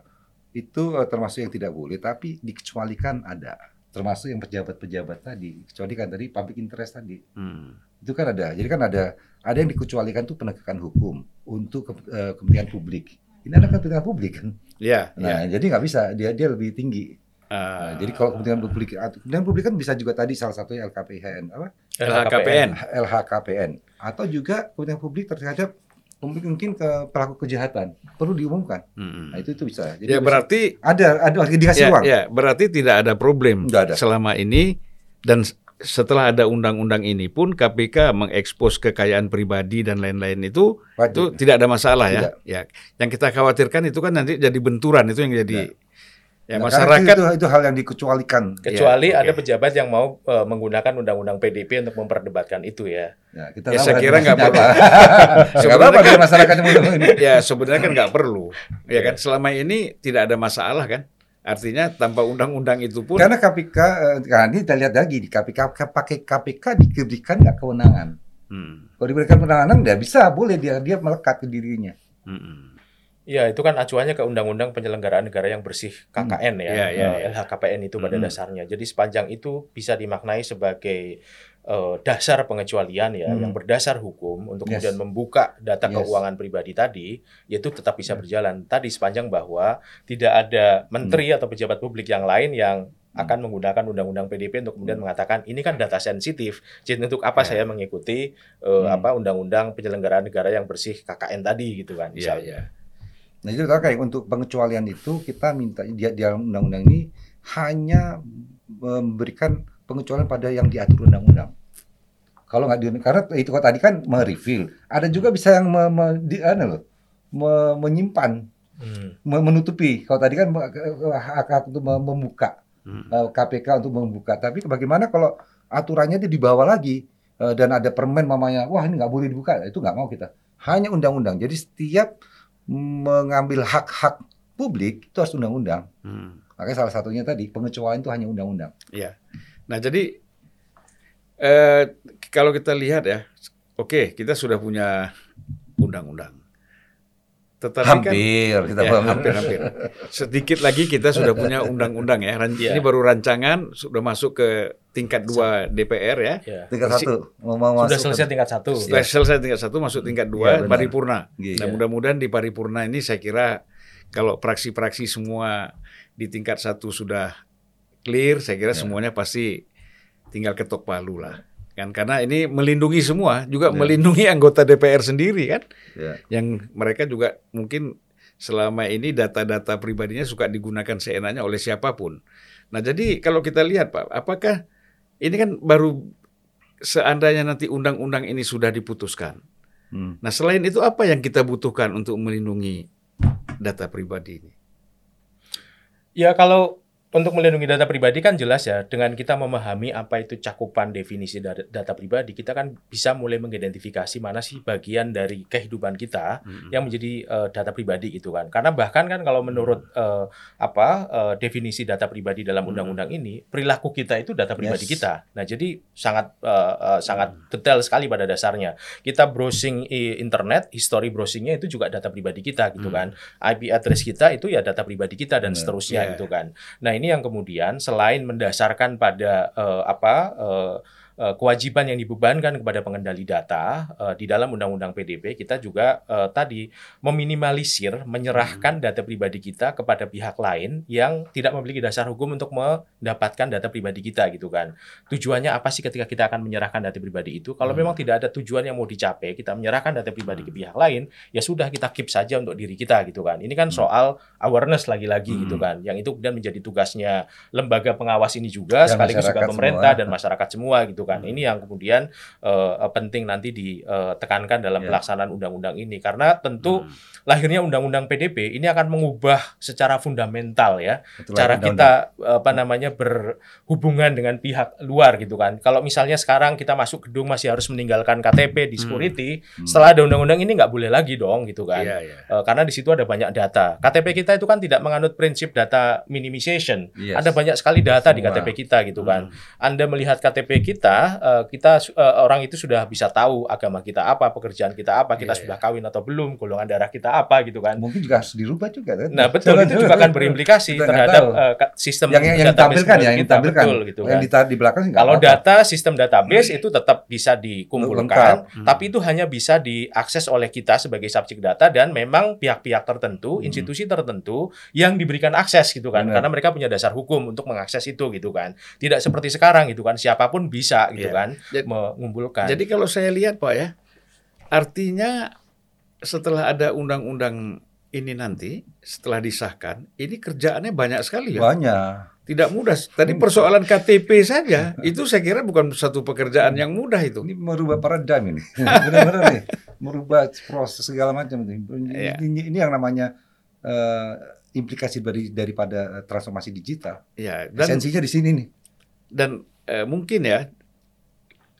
C: itu eh, termasuk yang tidak boleh, tapi dikecualikan ada. Termasuk yang pejabat-pejabat tadi, kecualikan tadi public interest tadi.
B: Hmm.
C: Itu kan ada. Jadi kan ada ada yang dikecualikan itu penegakan hukum untuk ke- eh, kepentingan publik. Ini adalah kepentingan publik kan.
B: Ya,
C: Nah,
B: ya.
C: jadi nggak bisa dia dia lebih tinggi.
B: Ah,
C: Nah, jadi kalau kepentingan publik, kepentingan publik kan bisa juga tadi salah satunya LKPN apa?
B: LHKPN.
C: LHKPN atau juga kepentingan publik terhadap mungkin ke pelaku kejahatan perlu diumumkan.
B: Hmm.
C: Nah, itu itu bisa. Jadi
B: Ya
C: bisa-
B: berarti
C: ada ada dikasih
B: ya,
C: uang.
B: ya, berarti tidak ada problem
C: Nggak ada.
B: selama ini dan setelah ada undang-undang ini pun KPK mengekspos kekayaan pribadi dan lain-lain itu
C: Wajib.
B: itu tidak ada masalah ya.
C: Tidak.
B: Ya, yang kita khawatirkan itu kan nanti jadi benturan itu yang jadi ya,
C: Nah, karena
B: masyarakat
C: itu, itu hal yang dikecualikan.
A: Kecuali
B: Ya,
A: ada pejabat yang mau eh, menggunakan Undang-Undang PDP untuk memperdebatkan itu ya.
C: Ya, kita
B: Ya, saya
C: kan
B: kira nggak perlu.
C: apa.
B: Sebenarnya
C: apa-apa
B: kan-
C: masyarakat yang mau ini.
B: ya sebenarnya kan nggak perlu ya kan selama ini tidak ada masalah kan artinya tanpa undang-undang itu pun
C: Karena KPK, eh, karena ini kita lihat lagi di KPK, pakai KPK diberikan nggak kewenangan.
B: Hmm,
C: Kalau diberikan kewenangan, nggak bisa, boleh dia dia melekat ke dirinya.
B: hmm, hmm.
A: Ya, itu kan acuannya ke Undang-Undang Penyelenggaraan Negara yang Bersih KKN ya,
B: Ya, ya,
A: Eh,
B: ya.
A: LHKPN itu pada
B: Mm.
A: dasarnya. Jadi sepanjang itu bisa dimaknai sebagai eh, dasar pengecualian ya,
C: Hmm.
A: yang berdasar hukum untuk
C: Yes.
A: kemudian membuka data
C: Yes.
A: keuangan pribadi tadi, yaitu tetap bisa
C: Ya.
A: berjalan. Tadi sepanjang bahwa tidak ada menteri
C: Hmm.
A: atau pejabat publik yang lain yang akan menggunakan undang-undang PDP untuk kemudian mengatakan ini kan data sensitif. Jadi untuk apa
B: Ya.
A: saya mengikuti
C: Hmm.
A: apa undang-undang penyelenggaraan negara yang bersih KKN tadi gitu kan.
B: ya
A: misalnya.
B: ya
C: Nah itu terkait untuk pengecualian itu kita minta dia di dalam undang-undang ini hanya memberikan pengecualian pada yang diatur undang-undang. Kalau nggak di karena itu tadi kan merefill, ada juga bisa yang me, me- di, anu loh, me- menyimpan,
A: Hmm.
C: me- menutupi. Kalau tadi kan hak hak untuk me- membuka
B: Hmm.
C: eh, KPK untuk membuka. Tapi bagaimana kalau aturannya itu dibawa lagi eh, dan ada permen mamanya, wah ini nggak boleh dibuka, itu nggak mau kita. Hanya undang-undang. Jadi setiap mengambil hak-hak publik itu harus undang-undang.
B: Hmm.
C: Makanya salah satunya tadi pengecualian itu hanya undang-undang.
B: Ya. Nah, jadi eh, kalau kita lihat ya, oke, kita sudah punya undang-undang. Tetapi kan
C: Hampir kita
B: ya,
C: paham.
B: hampir hampir. Sedikit lagi kita sudah punya undang-undang ya. Ran-
A: Iya.
B: Ini baru rancangan sudah masuk ke tingkat dua DPR ya.
A: Ya.
C: Tingkat satu mau mau
A: Sudah
C: masuk
A: selesai
C: ke-
A: tingkat satu.
B: Setelah selesai tingkat satu masuk tingkat
C: Iya,
B: dua
C: benar.
B: paripurna.
C: Iya.
B: Nah mudah-mudahan di paripurna ini saya kira kalau praksi-praksi semua di tingkat satu sudah clear, saya kira
C: Ya.
B: semuanya pasti tinggal ketok palu lah. Kan karena ini melindungi semua, juga
C: Ya.
B: melindungi anggota DPR sendiri kan,
C: Ya.
B: yang mereka juga mungkin selama ini data-data pribadinya suka digunakan seenaknya oleh siapa pun. Nah, jadi kalau kita lihat Pak, apakah ini kan baru seandainya nanti undang-undang ini sudah diputuskan.
C: Hmm.
B: Nah, selain itu apa yang kita butuhkan untuk melindungi data pribadi ini?
A: Ya kalau untuk melindungi data pribadi kan jelas ya dengan kita memahami apa itu cakupan definisi da- data pribadi kita kan bisa mulai mengidentifikasi mana sih bagian dari kehidupan kita
B: Hmm.
A: yang menjadi eh, data pribadi gitu kan. Karena bahkan kan kalau menurut eh, apa eh, definisi data pribadi dalam undang-undang ini perilaku kita itu data pribadi
C: Yes.
A: kita. Nah jadi sangat eh, eh, sangat detail sekali pada dasarnya. Kita browsing internet history browsingnya itu juga data pribadi kita gitu
B: Hmm.
A: kan. IP address kita itu ya data pribadi kita dan seterusnya
B: Yeah.
A: gitu kan. Nah ini yang kemudian selain mendasarkan pada eh, apa eh, kewajiban yang dibebankan kepada pengendali data eh, di dalam undang-undang PDB kita juga eh, tadi meminimalisir menyerahkan data pribadi kita kepada pihak lain yang tidak memiliki dasar hukum untuk mendapatkan data pribadi kita gitu kan tujuannya apa sih ketika kita akan menyerahkan data pribadi itu kalau
B: Hmm.
A: memang tidak ada tujuan yang mau dicapai kita menyerahkan data pribadi ke pihak lain ya sudah kita keep saja untuk diri kita gitu kan ini kan
C: Hmm.
A: soal awareness lagi-lagi
B: Hmm.
A: gitu kan yang itu kemudian menjadi tugasnya lembaga pengawas ini juga
C: Dan
A: sekaligus juga pemerintah
C: semua.
A: dan masyarakat semua gitu kan
B: Hmm.
A: ini yang kemudian eh, penting nanti ditekankan dalam
C: Ya.
A: pelaksanaan undang-undang ini karena tentu
B: Hmm.
A: lahirnya undang-undang PDB ini akan mengubah secara fundamental ya
C: Itulah
A: cara kita apa namanya berhubungan dengan pihak luar gitu kan. Kalau misalnya sekarang kita masuk gedung masih harus meninggalkan KTP di
B: Hmm.
A: security,
C: Hmm.
A: setelah ada undang-undang ini nggak boleh lagi dong gitu kan.
B: Iya, iya.
A: Eh, karena di situ ada banyak data. KTP kita itu kan tidak menganut prinsip data minimization.
C: Yes.
A: Ada banyak sekali data di
C: Semua.
A: KTP kita gitu kan.
B: Hmm.
A: Anda melihat KTP kita, eh, kita eh, orang itu sudah bisa tahu agama kita apa, pekerjaan kita apa, kita
B: Iya,
A: sudah kawin atau belum, golongan darah kita apa gitu kan.
C: Mungkin juga harus dirubah juga kan.
A: Nah betul itu juga akan berimplikasi
C: Kita
A: terhadap
C: tahu.
A: ka- sistem
C: yang yang, yang
A: database
C: ditampilkan ya, yang
A: kita.
C: ditampilkan.
A: Betul, gitu
C: yang
A: kan.
C: ditaruh di belakang
A: Kalau
C: apa-apa.
A: data sistem database itu tetap bisa dikumpulkan,
C: Lengkap.
B: Hmm.
A: tapi itu hanya bisa diakses oleh kita sebagai subjek data dan memang pihak-pihak tertentu,
C: Hmm.
A: institusi tertentu yang diberikan akses gitu kan,
C: Benar.
A: karena mereka punya dasar hukum untuk mengakses itu gitu kan. Tidak seperti sekarang gitu kan, siapa pun bisa gitu
B: Iya.
A: kan
B: Jadi-
A: mengumpulkan.
B: Jadi kalau saya lihat Pak ya, artinya setelah ada undang-undang ini nanti, setelah disahkan, ini kerjaannya banyak sekali ya.
C: banyak.
B: Tidak mudah. Tadi persoalan KTP saja, itu saya kira bukan satu pekerjaan yang mudah itu.
C: Ini merubah paradigm ini. Benar-benar nih. Merubah proses segala macam ini.
B: Iya.
C: Ini, ini yang namanya eh, implikasi dari daripada transformasi digital.
B: Ya, dan
C: Esensinya di sini nih.
B: dan eh, mungkin ya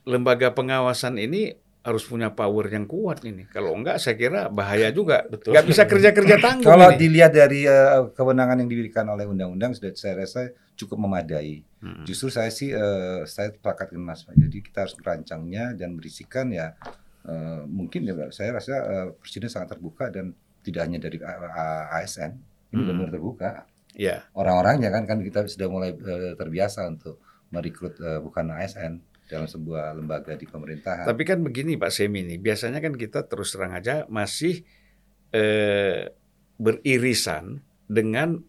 B: lembaga pengawasan ini harus punya power yang kuat ini. Kalau enggak, saya kira bahaya juga.
A: Betul.
B: Nggak bisa kerja-kerja tanggung
C: Kalau
B: ini.
C: dilihat dari eh, kewenangan yang diberikan oleh undang-undang sudah saya rasa cukup memadai.
B: Hmm.
C: Justru saya sih eh, saya sepakat dengan Mas. Pak. Jadi kita harus merancangnya dan berisikan ya eh, mungkin ya saya rasa eh, presiden sangat terbuka dan tidak hanya dari ASN ini
B: Hmm.
C: benar terbuka.
B: Ya,
C: Orang-orangnya kan kan kita sudah mulai eh, terbiasa untuk merekrut eh, bukan ASN dalam sebuah lembaga di pemerintahan.
B: tapi kan begini Pak Semi ini, biasanya kan kita terus terang aja masih eh, beririsan dengan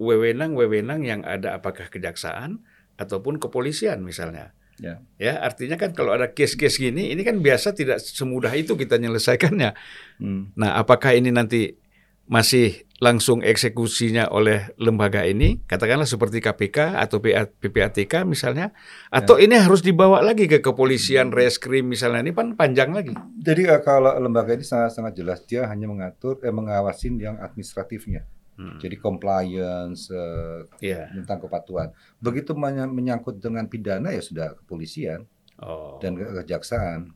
B: wewenang-wewenang yang ada apakah kejaksaan ataupun kepolisian misalnya.
C: Ya.
B: Ya, artinya kan kalau ada case-case gini, ini kan biasa tidak semudah itu kita menyelesaikannya.
C: Hmm.
B: Nah, apakah ini nanti masih langsung eksekusinya oleh lembaga ini, katakanlah seperti KPK atau PA PPATK misalnya, atau ini harus dibawa lagi ke kepolisian, reskrim misalnya, ini kan panjang lagi.
C: Jadi eh, kalau lembaga ini sangat sangat jelas dia hanya mengatur eh, mengawasin yang administratifnya.
B: Hmm.
C: Jadi compliance eh,
B: Iya.
C: tentang kepatuhan. Begitu menya- menyangkut dengan pidana ya sudah kepolisian
B: Oh.
C: dan ke- kejaksaan.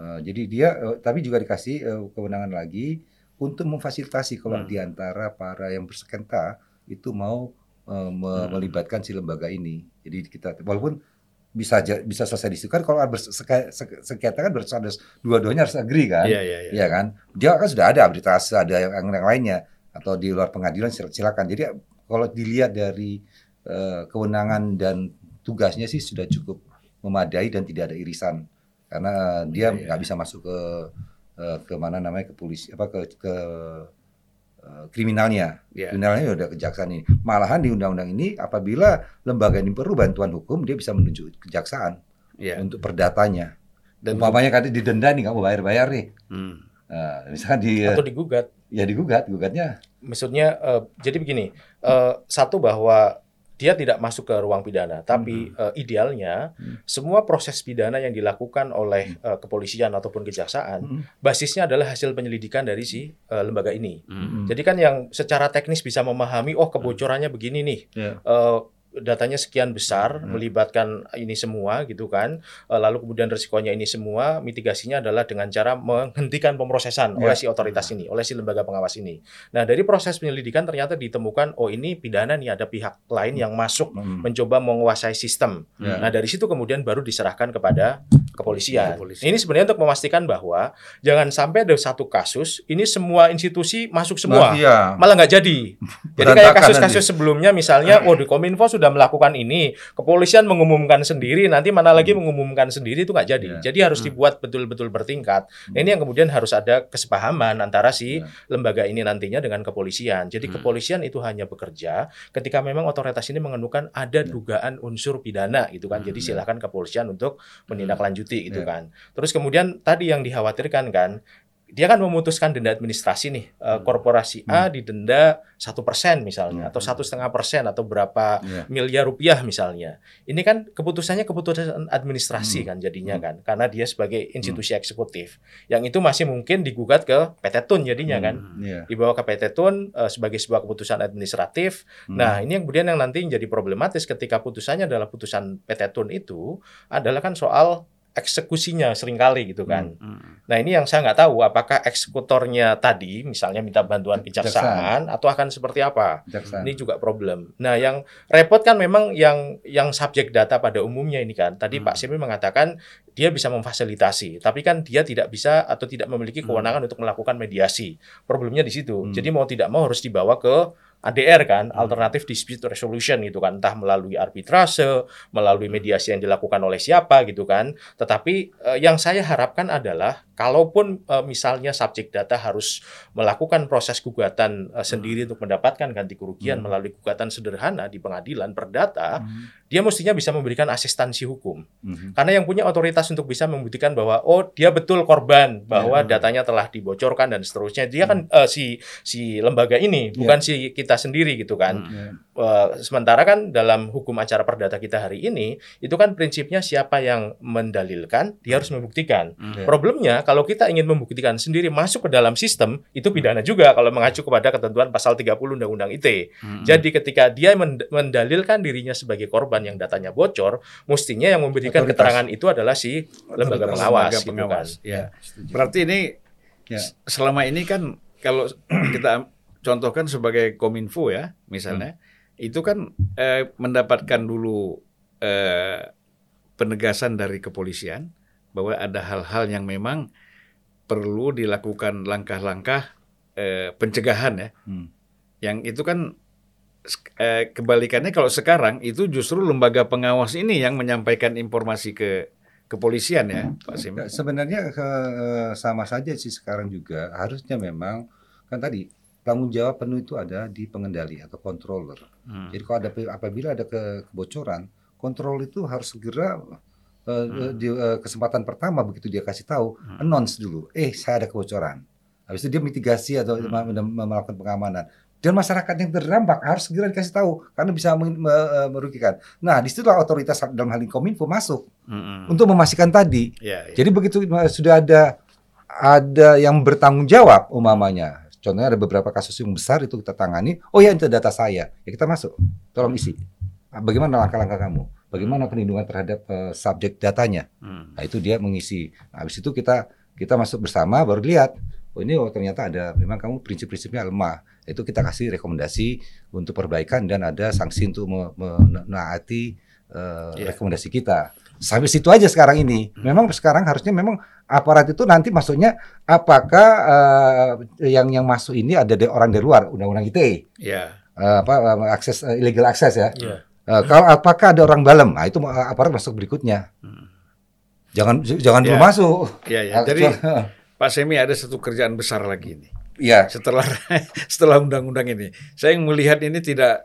C: Eh, jadi dia eh, tapi juga dikasih eh, kewenangan lagi untuk memfasilitasi kalau
B: Hmm.
C: di antara para yang bersengketa itu mau me-
B: Hmm.
C: melibatkan si lembaga ini. Jadi kita walaupun bisa bisa selesai di situ kan kalau sengketa kan harus dua-duanya harus agree kan.
B: Iya, iya, iya.
C: Iya kan? Dia kan sudah ada arbitrase, ada yang, yang lainnya atau di luar pengadilan sil- silakan. Jadi kalau dilihat dari eh, kewenangan dan tugasnya sih sudah cukup memadai dan tidak ada irisan karena eh, dia
B: Iya, iya.
C: nggak bisa masuk ke eh, ke mana namanya ke polisi apa ke ke eh, kriminalnya.
B: Iya.
C: Kriminalnya ya udah kejaksaan ini. Malahan di undang-undang ini apabila lembaga ini perlu bantuan hukum dia bisa menunjuk kejaksaan
B: Iya.
C: untuk perdatanya.
B: Dan
C: Umpamanya kan didenda nih kamu bayar-bayar nih.
B: Hmm.
C: Nah, misalkan di
A: atau digugat
C: ya digugat, gugatnya
A: maksudnya eh, jadi begini eh, satu bahwa dia tidak masuk ke ruang pidana. Tapi uh, idealnya hmm. semua proses pidana yang dilakukan oleh uh, kepolisian ataupun kejaksaan hmm. basisnya adalah hasil penyelidikan dari si uh, lembaga ini. Hmm. Jadi kan yang secara teknis bisa memahami oh kebocorannya begini nih. Yeah. Ya. Uh, datanya sekian besar hmm. melibatkan ini semua gitu kan eh, lalu kemudian resikonya ini semua mitigasinya adalah dengan cara menghentikan pemrosesan ya. oleh si otoritas ini oleh si lembaga pengawas ini nah dari proses penyelidikan ternyata ditemukan oh ini pidana nih ada pihak lain yang masuk hmm. mencoba menguasai sistem ya. nah dari situ kemudian baru diserahkan kepada kepolisian Kepolisi. ini sebenarnya untuk memastikan bahwa jangan sampai ada satu kasus ini semua institusi masuk semua nah, iya. malah nggak jadi jadi kayak kasus-kasus sebelumnya misalnya oh di kominfo sudah melakukan ini, kepolisian mengumumkan sendiri, nanti mana lagi hmm. mengumumkan sendiri itu nggak jadi. Yeah. Jadi harus hmm. dibuat betul-betul bertingkat. Nah, ini yang kemudian harus ada kesepahaman antara si yeah. lembaga ini nantinya dengan kepolisian. Jadi hmm. kepolisian itu hanya bekerja ketika memang otoritas ini mengenukan ada yeah. dugaan unsur pidana gitu kan. Hmm. Jadi silakan kepolisian untuk menindaklanjuti gitu yeah. kan. Terus kemudian tadi yang dikhawatirkan kan dia kan memutuskan denda administrasi nih uh, korporasi A hmm. didenda satu persen misalnya hmm. atau satu setengah persen atau berapa yeah. miliar rupiah misalnya ini kan keputusannya keputusan administrasi hmm. kan jadinya hmm. kan karena dia sebagai institusi hmm. eksekutif yang itu masih mungkin digugat ke PT Tun jadinya hmm. kan yeah. dibawa ke PT Tun uh, sebagai sebuah keputusan administratif hmm. nah ini yang kemudian yang nanti menjadi problematis ketika putusannya adalah putusan PT Tun itu adalah kan soal eksekusinya sering kali gitu kan. Hmm, hmm. Nah ini yang saya nggak tahu apakah eksekutornya tadi misalnya minta bantuan kejaksaan atau akan seperti apa. Kejaksaan. Ini juga problem. Nah yang repot kan memang yang yang subjek data pada umumnya ini kan. Tadi hmm. Pak Simi mengatakan dia bisa memfasilitasi, tapi kan dia tidak bisa atau tidak memiliki hmm. kewenangan hmm. untuk melakukan mediasi. Problemnya di situ. Hmm. Jadi mau tidak mau harus dibawa ke ADR kan, hmm. alternatif dispute resolution gitu kan, entah melalui arbitrase, melalui mediasi yang dilakukan oleh siapa gitu kan. Tetapi eh, yang saya harapkan adalah kalaupun eh, misalnya subjek data harus melakukan proses gugatan eh, sendiri hmm. untuk mendapatkan ganti kerugian hmm. melalui gugatan sederhana di pengadilan perdata, hmm. dia mestinya bisa memberikan asistensi hukum. Hmm. Karena yang punya otoritas untuk bisa membuktikan bahwa oh dia betul korban, bahwa hmm. datanya telah dibocorkan dan seterusnya. Dia kan, hmm. kan uh, si si lembaga ini, bukan yeah. si kita kita sendiri gitu kan. Hmm. Uh, sementara kan dalam hukum acara perdata kita hari ini itu kan prinsipnya siapa yang mendalilkan dia harus membuktikan. Hmm. Problemnya kalau kita ingin membuktikan sendiri masuk ke dalam sistem itu pidana juga kalau mengacu kepada ketentuan pasal 30 Undang-Undang ITE. Hmm. Jadi ketika dia mendalilkan dirinya sebagai korban yang datanya bocor, mestinya yang memberikan Otoritas. keterangan itu adalah si lembaga pengawas. Lembaga pengawas.
B: Gitu kan. ya. Berarti ini ya. selama ini kan kalau kita contohkan sebagai kominfo ya misalnya hmm. itu kan eh, mendapatkan dulu eh, penegasan dari kepolisian bahwa ada hal-hal yang memang perlu dilakukan langkah-langkah eh, pencegahan ya hmm. yang itu kan eh, kebalikannya kalau sekarang itu justru lembaga pengawas ini yang menyampaikan informasi ke kepolisian ya Pak Sim.
C: Sebenarnya ke, eh, sama saja sih sekarang juga harusnya memang kan tadi tanggung jawab penuh itu ada di pengendali atau controller. Hmm. Jadi kalau ada apabila ada ke, kebocoran, kontrol itu harus segera uh, hmm. di uh, kesempatan pertama begitu dia kasih tahu, hmm. announce dulu, eh saya ada kebocoran. Habis itu dia mitigasi atau hmm. melakukan pengamanan. Dan masyarakat yang terdampak harus segera dikasih tahu karena bisa merugikan. Nah, di situlah otoritas dalam hal ini Kominfo masuk hmm. untuk memastikan tadi. Yeah, yeah. Jadi begitu sudah ada ada yang bertanggung jawab umamanya Contohnya ada beberapa kasus yang besar itu kita tangani. Oh ya itu data saya. Ya kita masuk. Tolong isi. Bagaimana langkah-langkah kamu? Bagaimana perlindungan terhadap uh, subjek datanya? Hmm. Nah itu dia mengisi. Nah, habis itu kita kita masuk bersama baru lihat. Oh ini oh ternyata ada memang kamu prinsip-prinsipnya lemah. Itu kita kasih rekomendasi untuk perbaikan dan ada sanksi untuk menaati uh, yeah. rekomendasi kita. Sampai situ aja sekarang ini. Hmm. Memang sekarang harusnya memang aparat itu nanti maksudnya apakah uh, yang yang masuk ini ada dari orang dari luar undang-undang ITE. Yeah. Uh, apa akses uh, illegal akses ya. Yeah. Uh, kalau apakah ada orang dalam? Nah, itu aparat masuk berikutnya. Hmm. Jangan jangan dulu masuk.
B: Iya, yeah. Jadi Pak Semi ada satu kerjaan besar lagi ini. Iya. Setelah setelah undang-undang ini, saya melihat ini tidak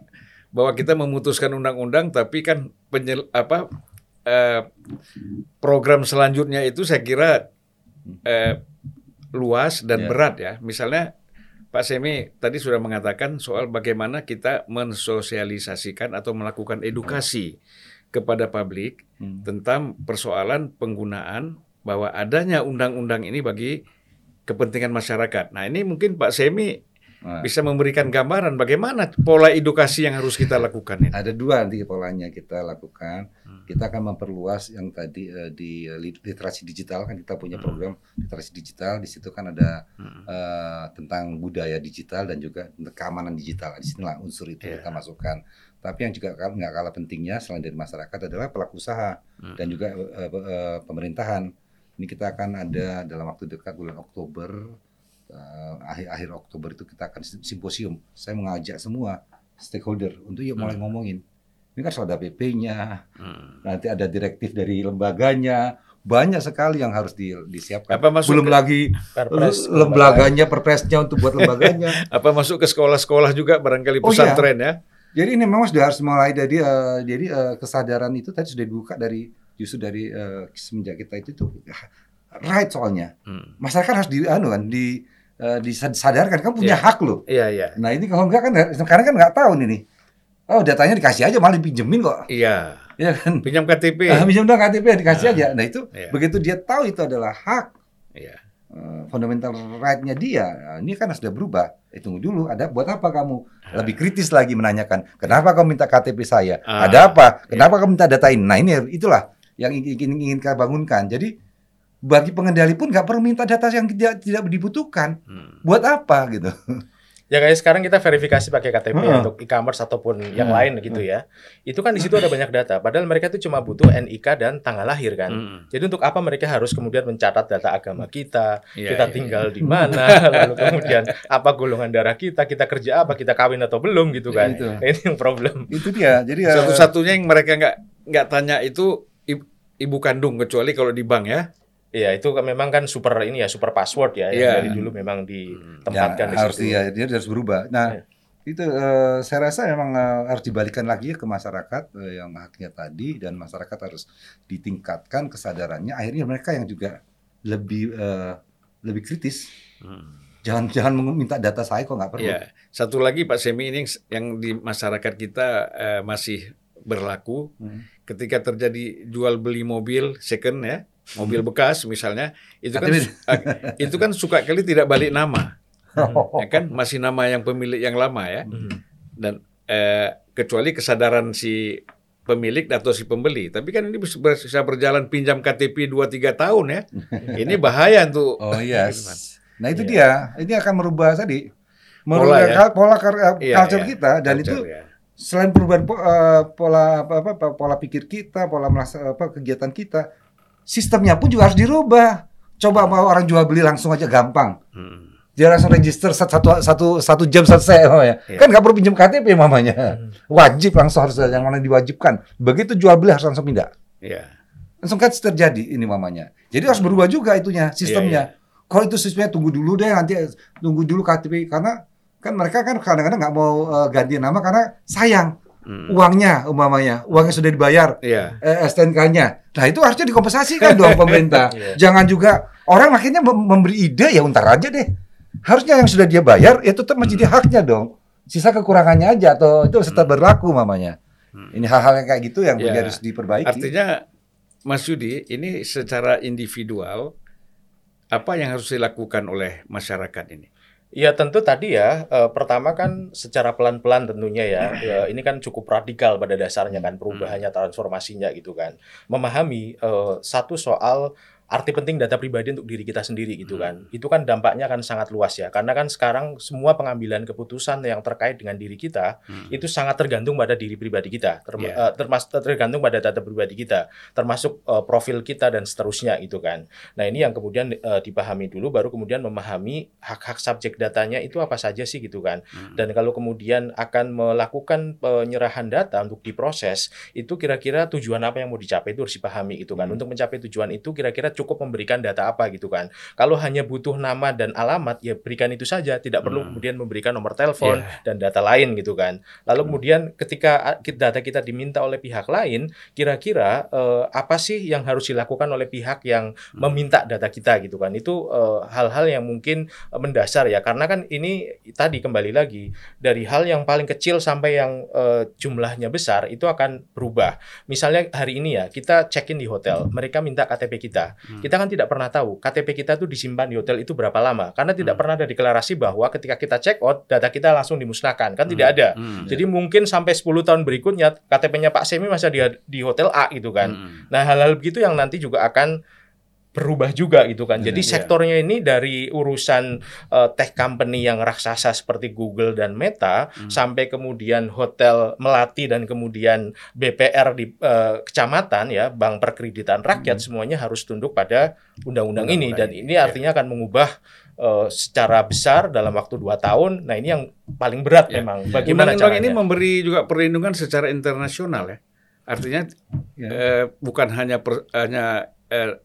B: bahwa kita memutuskan undang-undang tapi kan penyel, apa eh, program selanjutnya itu saya kira eh, luas dan yeah. berat ya. Misalnya Pak Semi tadi sudah mengatakan soal bagaimana kita mensosialisasikan atau melakukan edukasi kepada publik hmm. tentang persoalan penggunaan bahwa adanya undang-undang ini bagi kepentingan masyarakat. Nah ini mungkin Pak Semi Nah. bisa memberikan gambaran bagaimana pola edukasi yang harus kita lakukan ini.
C: Ada dua nanti polanya kita lakukan. Hmm. Kita akan memperluas yang tadi uh, di literasi digital kan kita punya hmm. program hmm. literasi digital. Di situ kan ada hmm. uh, tentang budaya digital dan juga keamanan digital. Di sinilah unsur itu yeah. kita masukkan. Tapi yang juga nggak kalah pentingnya selain dari masyarakat adalah pelaku usaha hmm. dan juga uh, uh, pemerintahan. Ini kita akan ada dalam waktu dekat bulan Oktober uh, akhir akhir Oktober itu kita akan simposium. Saya mengajak semua stakeholder untuk yuk mulai hmm. ngomongin. Ini kan sudah ada PP-nya, hmm. nanti ada direktif dari lembaganya, banyak sekali yang harus di, disiapkan.
B: Apa masuk
C: Belum
B: ke,
C: lagi perpres, lembaganya, perpresnya untuk buat lembaganya.
B: Apa masuk ke sekolah-sekolah juga barangkali pesantren oh, iya. ya?
C: Jadi ini memang sudah harus mulai dari uh, jadi uh, kesadaran itu tadi sudah dibuka dari justru dari uh, semenjak kita itu tuh right soalnya. Hmm. Masyarakat harus di anu kan di uh, disadarkan kamu punya yeah. hak loh.
B: Iya yeah, iya. Yeah.
C: Nah ini kalau enggak kan sekarang kan nggak tahu nih nih. Oh datanya dikasih aja malah dipinjemin kok.
B: Iya. Iya kan. Pinjam KTP.
C: Uh, pinjam dong KTP dikasih uh, aja. Nah itu yeah. begitu dia tahu itu adalah hak.
B: Iya.
C: Uh, fundamental right-nya dia. Nah, ini kan sudah berubah. Eh tunggu dulu, ada buat apa kamu? Lebih kritis lagi menanyakan, kenapa kamu minta KTP saya? Uh, ada apa? Kenapa yeah. kamu minta datain? Nah ini itulah yang ingin ingin kita bangunkan. Jadi bagi pengendali pun nggak perlu minta data yang tidak tidak dibutuhkan. Hmm. Buat apa gitu?
A: Ya kayak sekarang kita verifikasi pakai KTP hmm. untuk e-commerce ataupun hmm. yang lain gitu ya. Itu kan di situ ada banyak data. Padahal mereka itu cuma butuh NIK dan tanggal lahir kan. Hmm. Jadi untuk apa mereka harus kemudian mencatat data agama kita, yeah, kita yeah, tinggal yeah. di mana, lalu kemudian apa golongan darah kita, kita kerja apa, kita kawin atau belum gitu kan. Ya, itu. Ini yang problem.
C: Itu dia. Jadi
B: uh, satu-satunya yang mereka nggak nggak tanya itu ibu kandung kecuali kalau di bank ya.
A: Iya, itu kan memang kan super ini ya, super password ya, yeah. yang iya. dari dulu memang ditempatkan
C: ya, di harus Iya, dia harus berubah. Nah, yeah. itu uh, saya rasa memang uh, harus dibalikan lagi ya ke masyarakat uh, yang haknya tadi dan masyarakat harus ditingkatkan kesadarannya. Akhirnya mereka yang juga lebih uh, lebih kritis. Hmm. Jangan jangan minta data saya kok nggak perlu. Ya.
B: Satu lagi Pak Semi ini yang di masyarakat kita uh, masih berlaku hmm. ketika terjadi jual beli mobil second ya mobil bekas misalnya itu kan ah, itu kan suka kali tidak balik nama oh. ya kan masih nama yang pemilik yang lama ya hmm. dan eh, kecuali kesadaran si pemilik atau si pembeli tapi kan ini bisa berjalan pinjam KTP 2 3 tahun ya ini bahaya untuk
C: oh iya yes. nah itu yeah. dia ini akan merubah tadi merubah pola, ya? pola iya, culture yeah, kita dan culture, itu ya. selain perubahan uh, pola apa, apa pola pikir kita pola merasa apa kegiatan kita sistemnya pun juga harus dirubah. Coba mau orang jual beli langsung aja gampang. Hmm. Dia langsung register satu satu satu jam selesai oh ya. Yeah. Kan nggak perlu pinjam KTP mamanya. Hmm. Wajib langsung harus yang mana diwajibkan. Begitu jual beli harus langsung pindah.
B: Yeah.
C: Langsung kan terjadi ini mamanya. Jadi harus berubah juga itunya sistemnya. Yeah, yeah. Kalau itu sistemnya tunggu dulu deh nanti tunggu dulu KTP karena kan mereka kan kadang-kadang nggak mau uh, ganti nama karena sayang hmm. uangnya umpamanya uangnya sudah dibayar
B: yeah.
C: eh, STNK-nya nah itu harusnya dikompensasikan dong pemerintah yeah. jangan juga orang akhirnya memberi ide ya untar aja deh harusnya yang sudah dia bayar ya tetap menjadi hmm. haknya dong sisa kekurangannya aja atau itu tetap hmm. berlaku mamanya hmm. ini hal-hal yang kayak gitu yang yeah. harus diperbaiki
B: artinya Mas Yudi ini secara individual apa yang harus dilakukan oleh masyarakat ini
A: Ya tentu tadi ya, e, pertama kan secara pelan-pelan tentunya ya, ya, ini kan cukup radikal pada dasarnya kan perubahannya, transformasinya gitu kan. Memahami e, satu soal arti penting data pribadi untuk diri kita sendiri gitu kan. Hmm. Itu kan dampaknya kan sangat luas ya. Karena kan sekarang semua pengambilan keputusan yang terkait dengan diri kita hmm. itu sangat tergantung pada diri pribadi kita, term yeah. uh, termas tergantung pada data pribadi kita, termasuk uh, profil kita dan seterusnya gitu kan. Nah, ini yang kemudian uh, dipahami dulu baru kemudian memahami hak-hak subjek datanya itu apa saja sih gitu kan. Hmm. Dan kalau kemudian akan melakukan penyerahan data untuk diproses, itu kira-kira tujuan apa yang mau dicapai itu harus dipahami gitu kan. Hmm. Untuk mencapai tujuan itu kira-kira cukup memberikan data apa gitu kan. Kalau hanya butuh nama dan alamat ya berikan itu saja, tidak perlu
B: Hmm.
A: kemudian memberikan nomor telepon
B: Yeah.
A: dan data lain gitu kan. Lalu
B: Hmm.
A: kemudian ketika data kita diminta oleh pihak lain, kira-kira eh, apa sih yang harus dilakukan oleh pihak yang
B: Hmm.
A: meminta data kita gitu kan. Itu eh, hal-hal yang mungkin eh, mendasar ya karena kan ini tadi kembali lagi dari hal yang paling kecil sampai yang eh, jumlahnya besar itu akan berubah. Misalnya hari ini ya kita check-in di hotel, mereka minta KTP kita.
B: Hmm.
A: Kita kan tidak pernah tahu KTP kita tuh disimpan di hotel itu berapa lama karena tidak
B: Hmm.
A: pernah ada deklarasi bahwa ketika kita check out data kita langsung dimusnahkan kan tidak ada.
B: Hmm.
A: Jadi mungkin sampai 10 tahun berikutnya KTP-nya Pak Semi masih di, di hotel A gitu kan.
B: Hmm.
A: Nah, hal-hal begitu yang nanti juga akan berubah juga gitu kan. Jadi
B: Iya.
A: sektornya ini dari urusan eh, tech company yang raksasa seperti Google dan Meta
B: Hmm.
A: sampai kemudian hotel melati dan kemudian BPR di eh, kecamatan ya, bank perkreditan rakyat semuanya harus tunduk pada undang-undang ini dan ini artinya akan mengubah eh, secara besar dalam waktu dua tahun. Nah, ini yang paling berat
B: Ya.
A: memang. Bagaimana
B: Undang-undang ini memberi juga perlindungan secara internasional ya. Artinya
C: Ya.
B: eh, bukan hanya per- hanya eh,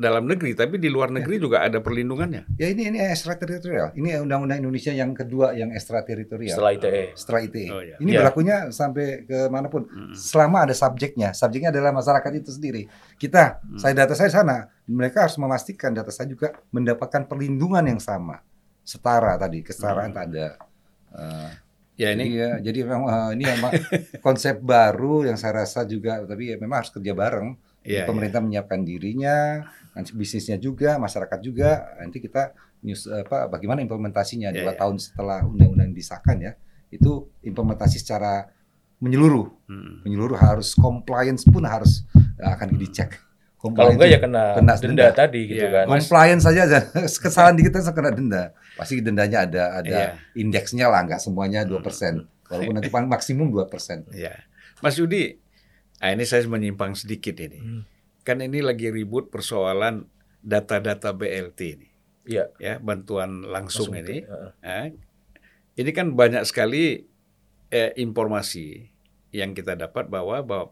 B: dalam negeri, tapi di luar negeri juga ada perlindungannya.
C: Ya ini ini ekstrateritorial. Ini undang-undang Indonesia yang kedua yang ekstrateritorial.
A: Setelah ITE.
C: Setelah ITE.
B: Oh, iya.
C: Ini
A: Iya.
C: berlakunya sampai ke mana pun.
B: Hmm.
C: Selama ada subjeknya. Subjeknya adalah masyarakat itu sendiri. Kita,
B: Hmm.
C: saya data saya sana. Mereka harus memastikan data saya juga mendapatkan perlindungan yang sama. Setara tadi, kesetaraan
B: Hmm.
C: ada. Eh,
B: Ya
C: jadi
B: ini
C: ya, jadi memang eh, ini memang konsep baru yang saya rasa juga tapi ya memang harus kerja bareng.
B: ya,
C: pemerintah menyiapkan dirinya, nanti bisnisnya juga, masyarakat juga. Nanti kita news apa bagaimana implementasinya
B: Ya,
C: dua
B: ya.
C: tahun setelah undang-undang disahkan ya. Itu implementasi secara menyeluruh,
B: Hmm.
C: menyeluruh harus compliance pun harus eh, akan dicek.
A: Kalau enggak ya kena,
C: kena
A: denda,
C: denda.
A: tadi gitu
B: Iya.
A: kan.
C: Compliance saja aja. kesalahan dikit aja kena denda. Pasti dendanya ada ada
B: Iya.
C: indeksnya lah, nggak semuanya 2%. Walaupun nanti paling maksimum 2%.
B: Ya, Mas Yudi, ah ini saya menyimpang sedikit ini.
A: Hmm.
B: Kan ini lagi ribut persoalan data-data BLT ini,
A: Iya.
B: ya bantuan langsung,
A: langsung
B: ini.
A: itu, heeh.
B: Ah, ini kan banyak sekali eh, informasi yang kita dapat bahwa bahwa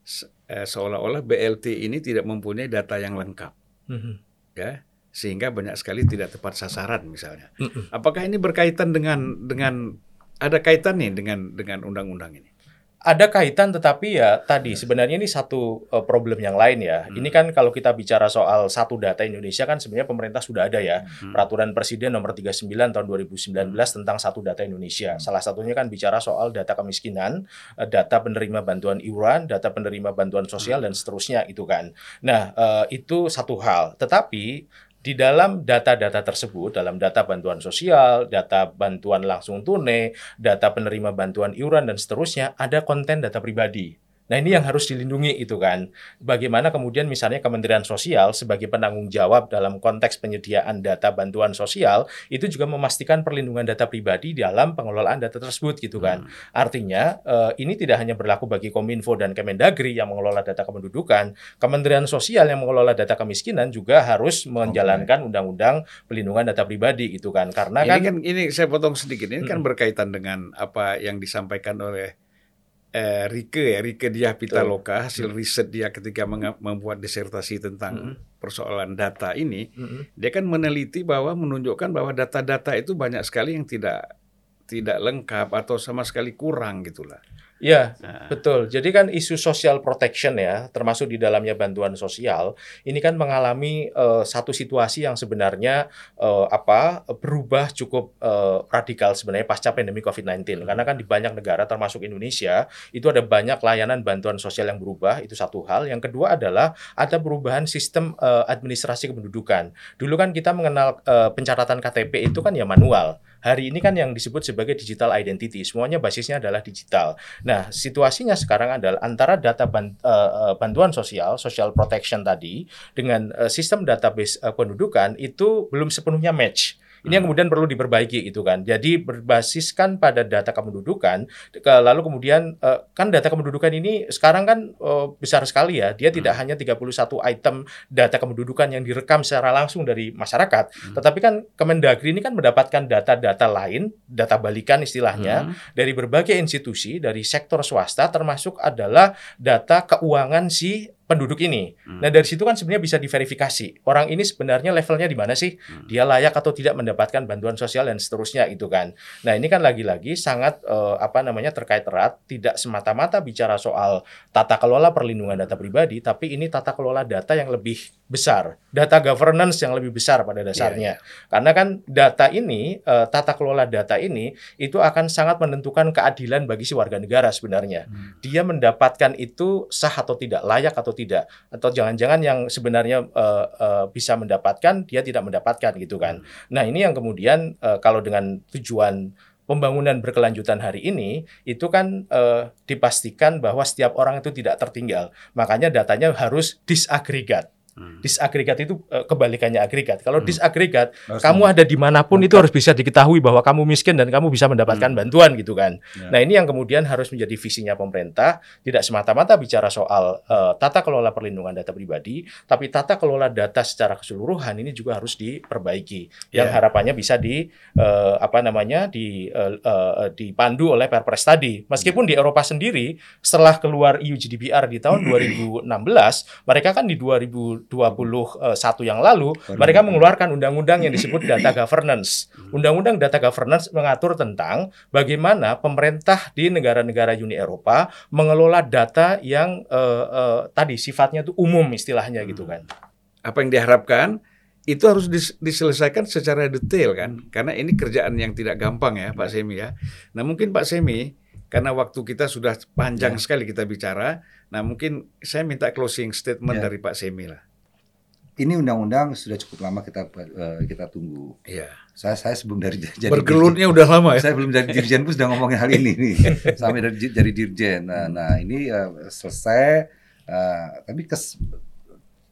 B: se- eh, seolah-olah BLT ini tidak mempunyai data yang lengkap,
A: Mhm.
B: ya sehingga banyak sekali tidak tepat sasaran misalnya.
A: Mhm.
B: Apakah ini berkaitan dengan dengan ada kaitannya dengan dengan undang-undang ini?
A: Ada kaitan tetapi ya tadi sebenarnya ini satu eh, problem yang lain ya.
B: Hmm.
A: Ini kan kalau kita bicara soal satu data Indonesia kan sebenarnya pemerintah sudah ada ya.
B: Hmm.
A: Peraturan Presiden nomor 39 tahun 2019 tentang satu data Indonesia. Salah satunya kan bicara soal data kemiskinan, eh, data penerima bantuan iuran, data penerima bantuan sosial dan seterusnya itu kan. Nah, eh, itu satu hal. Tetapi di dalam data-data tersebut, dalam data bantuan sosial, data bantuan langsung tunai, data penerima bantuan iuran dan seterusnya, ada konten data pribadi. Nah ini yang harus dilindungi itu kan. Bagaimana kemudian misalnya Kementerian Sosial sebagai penanggung jawab dalam konteks penyediaan data bantuan sosial itu juga memastikan perlindungan data pribadi dalam pengelolaan data tersebut gitu kan. Artinya eh, ini tidak hanya berlaku bagi Kominfo dan Kemendagri yang mengelola data kependudukan, Kementerian Sosial yang mengelola data kemiskinan juga harus menjalankan undang-undang pelindungan data pribadi gitu kan. Karena
B: ini
A: kan,
B: kan ini saya potong sedikit ini kan
A: Mm-mm.
B: berkaitan dengan apa yang disampaikan oleh eh, Rike ya Rike Diah Pitaloka hasil riset dia ketika membuat disertasi tentang persoalan data ini
A: Mm-mm.
B: dia kan meneliti bahwa menunjukkan bahwa data-data itu banyak sekali yang tidak tidak lengkap atau sama sekali kurang gitulah.
A: Ya
B: Nah,
A: Betul. Jadi kan isu social protection ya, termasuk di dalamnya bantuan sosial, ini kan mengalami eh, satu situasi yang sebenarnya eh, apa berubah cukup eh, radikal sebenarnya pasca pandemi COVID-19. Karena kan di banyak negara termasuk Indonesia itu ada banyak layanan bantuan sosial yang berubah, itu satu hal. Yang kedua adalah ada perubahan sistem eh, administrasi kependudukan. Dulu kan kita mengenal eh, pencatatan KTP itu kan ya manual. Hari ini kan yang disebut sebagai digital identity, semuanya basisnya adalah digital. Nah, situasinya sekarang adalah antara data eh, eh, bantuan sosial, social protection tadi, dengan eh, sistem database pendudukan itu belum sepenuhnya match. Ini yang kemudian perlu diperbaiki itu kan. Jadi berbasiskan pada data kependudukan, ke- lalu kemudian eh, kan data kependudukan ini sekarang kan eh, besar sekali ya. Dia tidak hanya 31 item data kependudukan yang direkam secara langsung dari masyarakat, tetapi kan Kemendagri ini kan mendapatkan data-data lain, data balikan istilahnya,
B: hmm,
A: dari berbagai institusi, dari sektor swasta, termasuk adalah data keuangan si penduduk ini. Hmm. Nah, dari situ kan sebenarnya bisa diverifikasi. Orang ini sebenarnya levelnya di mana sih? Hmm. Dia layak atau tidak mendapatkan bantuan sosial dan seterusnya itu kan. Nah, ini kan lagi-lagi sangat uh, apa namanya terkait erat, tidak semata-mata bicara soal tata kelola perlindungan data pribadi, tapi ini tata kelola data yang lebih besar, data governance yang lebih besar pada dasarnya. Yeah, yeah. Karena kan data ini, uh, tata kelola data ini itu akan sangat menentukan keadilan bagi si warga negara sebenarnya. Hmm. Dia mendapatkan itu sah atau tidak, layak atau tidak atau jangan-jangan yang sebenarnya uh, uh, bisa mendapatkan dia tidak mendapatkan gitu kan. Nah, ini yang kemudian uh, kalau dengan tujuan pembangunan berkelanjutan hari ini itu kan uh, dipastikan bahwa setiap orang itu tidak tertinggal. Makanya datanya harus disagregat. Hmm. Disagregat itu uh, kebalikannya agregat. Kalau hmm. disagregat, harus kamu ada di mana pun itu harus bisa diketahui bahwa kamu miskin dan kamu bisa mendapatkan hmm. bantuan gitu kan. Ya. Nah ini yang kemudian harus menjadi visinya pemerintah, tidak semata-mata bicara soal uh, tata kelola perlindungan data pribadi, tapi tata kelola data secara keseluruhan ini juga harus diperbaiki. Yang ya. harapannya bisa di uh, apa namanya di uh, uh, dipandu oleh Perpres tadi. Meskipun di Eropa sendiri setelah keluar EU GDPR di tahun 2016, mereka kan di 2000 2021 yang lalu mereka mengeluarkan undang-undang yang disebut data governance. Undang-undang data governance mengatur tentang bagaimana pemerintah di negara-negara Uni Eropa mengelola data yang uh, uh, tadi sifatnya itu umum istilahnya gitu kan.
B: Apa yang diharapkan itu harus diselesaikan secara detail kan karena ini kerjaan yang tidak gampang ya Pak Semi ya. Nah, mungkin Pak Semi karena waktu kita sudah panjang ya. sekali kita bicara, nah mungkin saya minta closing statement ya. dari Pak Semi lah
C: ini undang-undang sudah cukup lama kita uh, kita tunggu.
B: Iya.
C: Saya saya sebelum dari
B: jadi bergelutnya udah lama ya.
C: Saya belum jadi dirjen pun sudah ngomongin hal ini nih. Sampai dari jadi dirjen. Nah, nah ini uh, selesai uh, tapi kes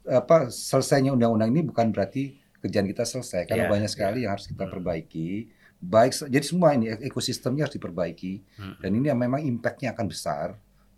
C: apa selesainya undang-undang ini bukan berarti kerjaan kita selesai karena yeah, banyak sekali yeah. yang harus kita hmm. perbaiki. Baik jadi semua ini ekosistemnya harus diperbaiki hmm. dan ini yang memang impactnya akan besar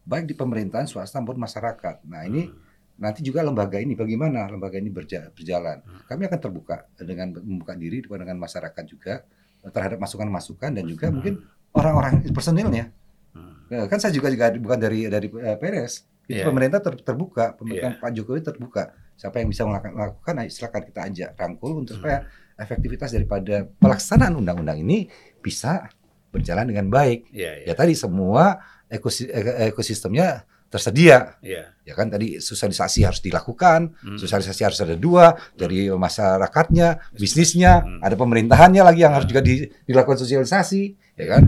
C: baik di pemerintahan swasta maupun masyarakat. Nah, ini hmm nanti juga lembaga ini bagaimana lembaga ini berjalan. Kami akan terbuka dengan membuka diri dengan masyarakat juga terhadap masukan-masukan dan juga mungkin orang-orang personilnya. Hmm. Kan saya juga juga bukan dari dari uh, Peres. Itu yeah. pemerintah ter, terbuka, pemerintah yeah. Pak Jokowi terbuka. Siapa yang bisa melakukan, melakukan ayo silakan kita ajak rangkul untuk hmm. supaya efektivitas daripada pelaksanaan undang-undang ini bisa berjalan dengan baik. Yeah, yeah. Ya tadi semua ekosistemnya tersedia.
B: Yeah.
C: Ya kan tadi sosialisasi harus dilakukan, hmm. sosialisasi harus ada dua dari masyarakatnya, bisnisnya, hmm. ada pemerintahannya lagi yang hmm. harus juga di, dilakukan sosialisasi, ya kan?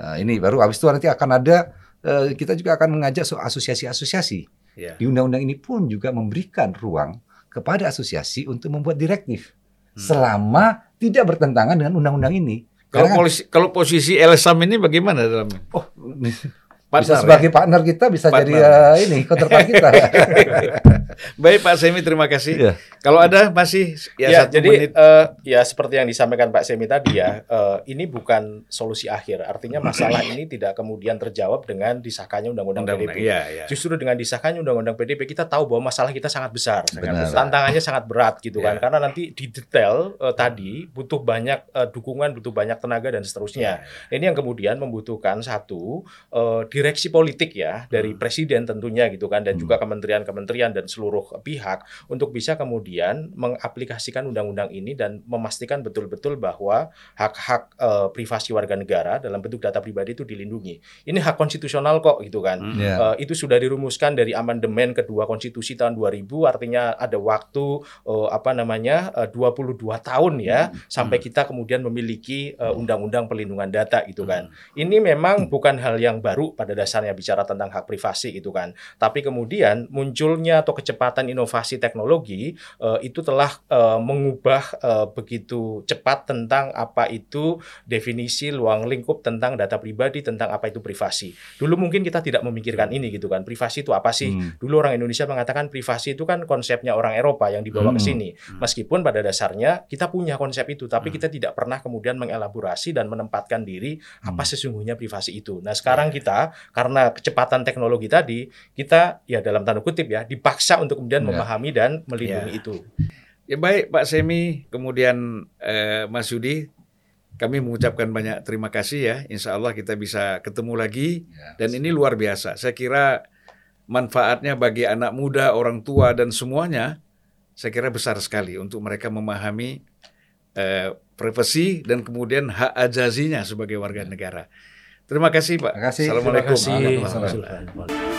C: Nah, ini baru habis itu nanti akan ada uh, kita juga akan mengajak asosiasi-asosiasi. Yeah. Di undang-undang ini pun juga memberikan ruang kepada asosiasi untuk membuat direktif hmm. selama tidak bertentangan dengan undang-undang ini.
B: Kalau, kan polisi, kalau posisi LSAM ini bagaimana dalamnya?
C: Oh, partner, bisa sebagai ya? partner kita bisa partner. jadi uh, ini counterpart kita.
B: Baik Pak Semi terima kasih. Ya. Kalau ada masih
A: ya, ya satu jadi menit. Uh, ya seperti yang disampaikan Pak Semi tadi ya uh, ini bukan solusi akhir. Artinya masalah ini tidak kemudian terjawab dengan disahkannya undang-undang PDB.
B: Ya, ya.
A: Justru dengan disahkannya undang-undang PDB kita tahu bahwa masalah kita sangat besar. Besar. Tantangannya sangat berat gitu kan. ya. kan karena nanti di detail uh, tadi butuh banyak uh, dukungan, butuh banyak tenaga dan seterusnya. Ya. Ini yang kemudian membutuhkan satu uh, direksi politik ya dari hmm. presiden tentunya gitu kan dan juga hmm. kementerian-kementerian dan seluruh pihak untuk bisa kemudian mengaplikasikan undang-undang ini dan memastikan betul-betul bahwa hak-hak uh, privasi warga negara dalam bentuk data pribadi itu dilindungi. Ini hak konstitusional kok gitu kan. Yeah. Hmm. Uh, itu sudah dirumuskan dari amandemen kedua konstitusi tahun 2000 artinya ada waktu uh, apa namanya uh, 22 tahun ya hmm. sampai kita kemudian memiliki undang-undang uh, perlindungan data gitu kan. Ini memang bukan hal yang baru pada pada dasarnya bicara tentang hak privasi itu kan. Tapi kemudian munculnya atau kecepatan inovasi teknologi uh, itu telah uh, mengubah uh, begitu cepat tentang apa itu definisi luang lingkup tentang data pribadi, tentang apa itu privasi. Dulu mungkin kita tidak memikirkan ini gitu kan. Privasi itu apa sih? Hmm. Dulu orang Indonesia mengatakan privasi itu kan konsepnya orang Eropa yang dibawa hmm. ke sini. Hmm. Meskipun pada dasarnya kita punya konsep itu, tapi hmm. kita tidak pernah kemudian mengelaborasi dan menempatkan diri apa hmm. sesungguhnya privasi itu. Nah, sekarang ya. kita karena kecepatan teknologi tadi kita ya dalam tanda kutip ya dipaksa untuk kemudian ya. memahami dan melindungi ya. itu.
B: Ya baik Pak Semi, kemudian eh, Mas Yudi, kami mengucapkan banyak terima kasih ya. Insya Allah kita bisa ketemu lagi ya, dan ini luar biasa. Saya kira manfaatnya bagi anak muda, orang tua dan semuanya saya kira besar sekali untuk mereka memahami eh, privasi dan kemudian hak azazinya sebagai warga negara. Terima kasih Pak.
C: Terima kasih.
B: Assalamualaikum.
A: Terima kasih.
B: warahmatullahi wabarakatuh.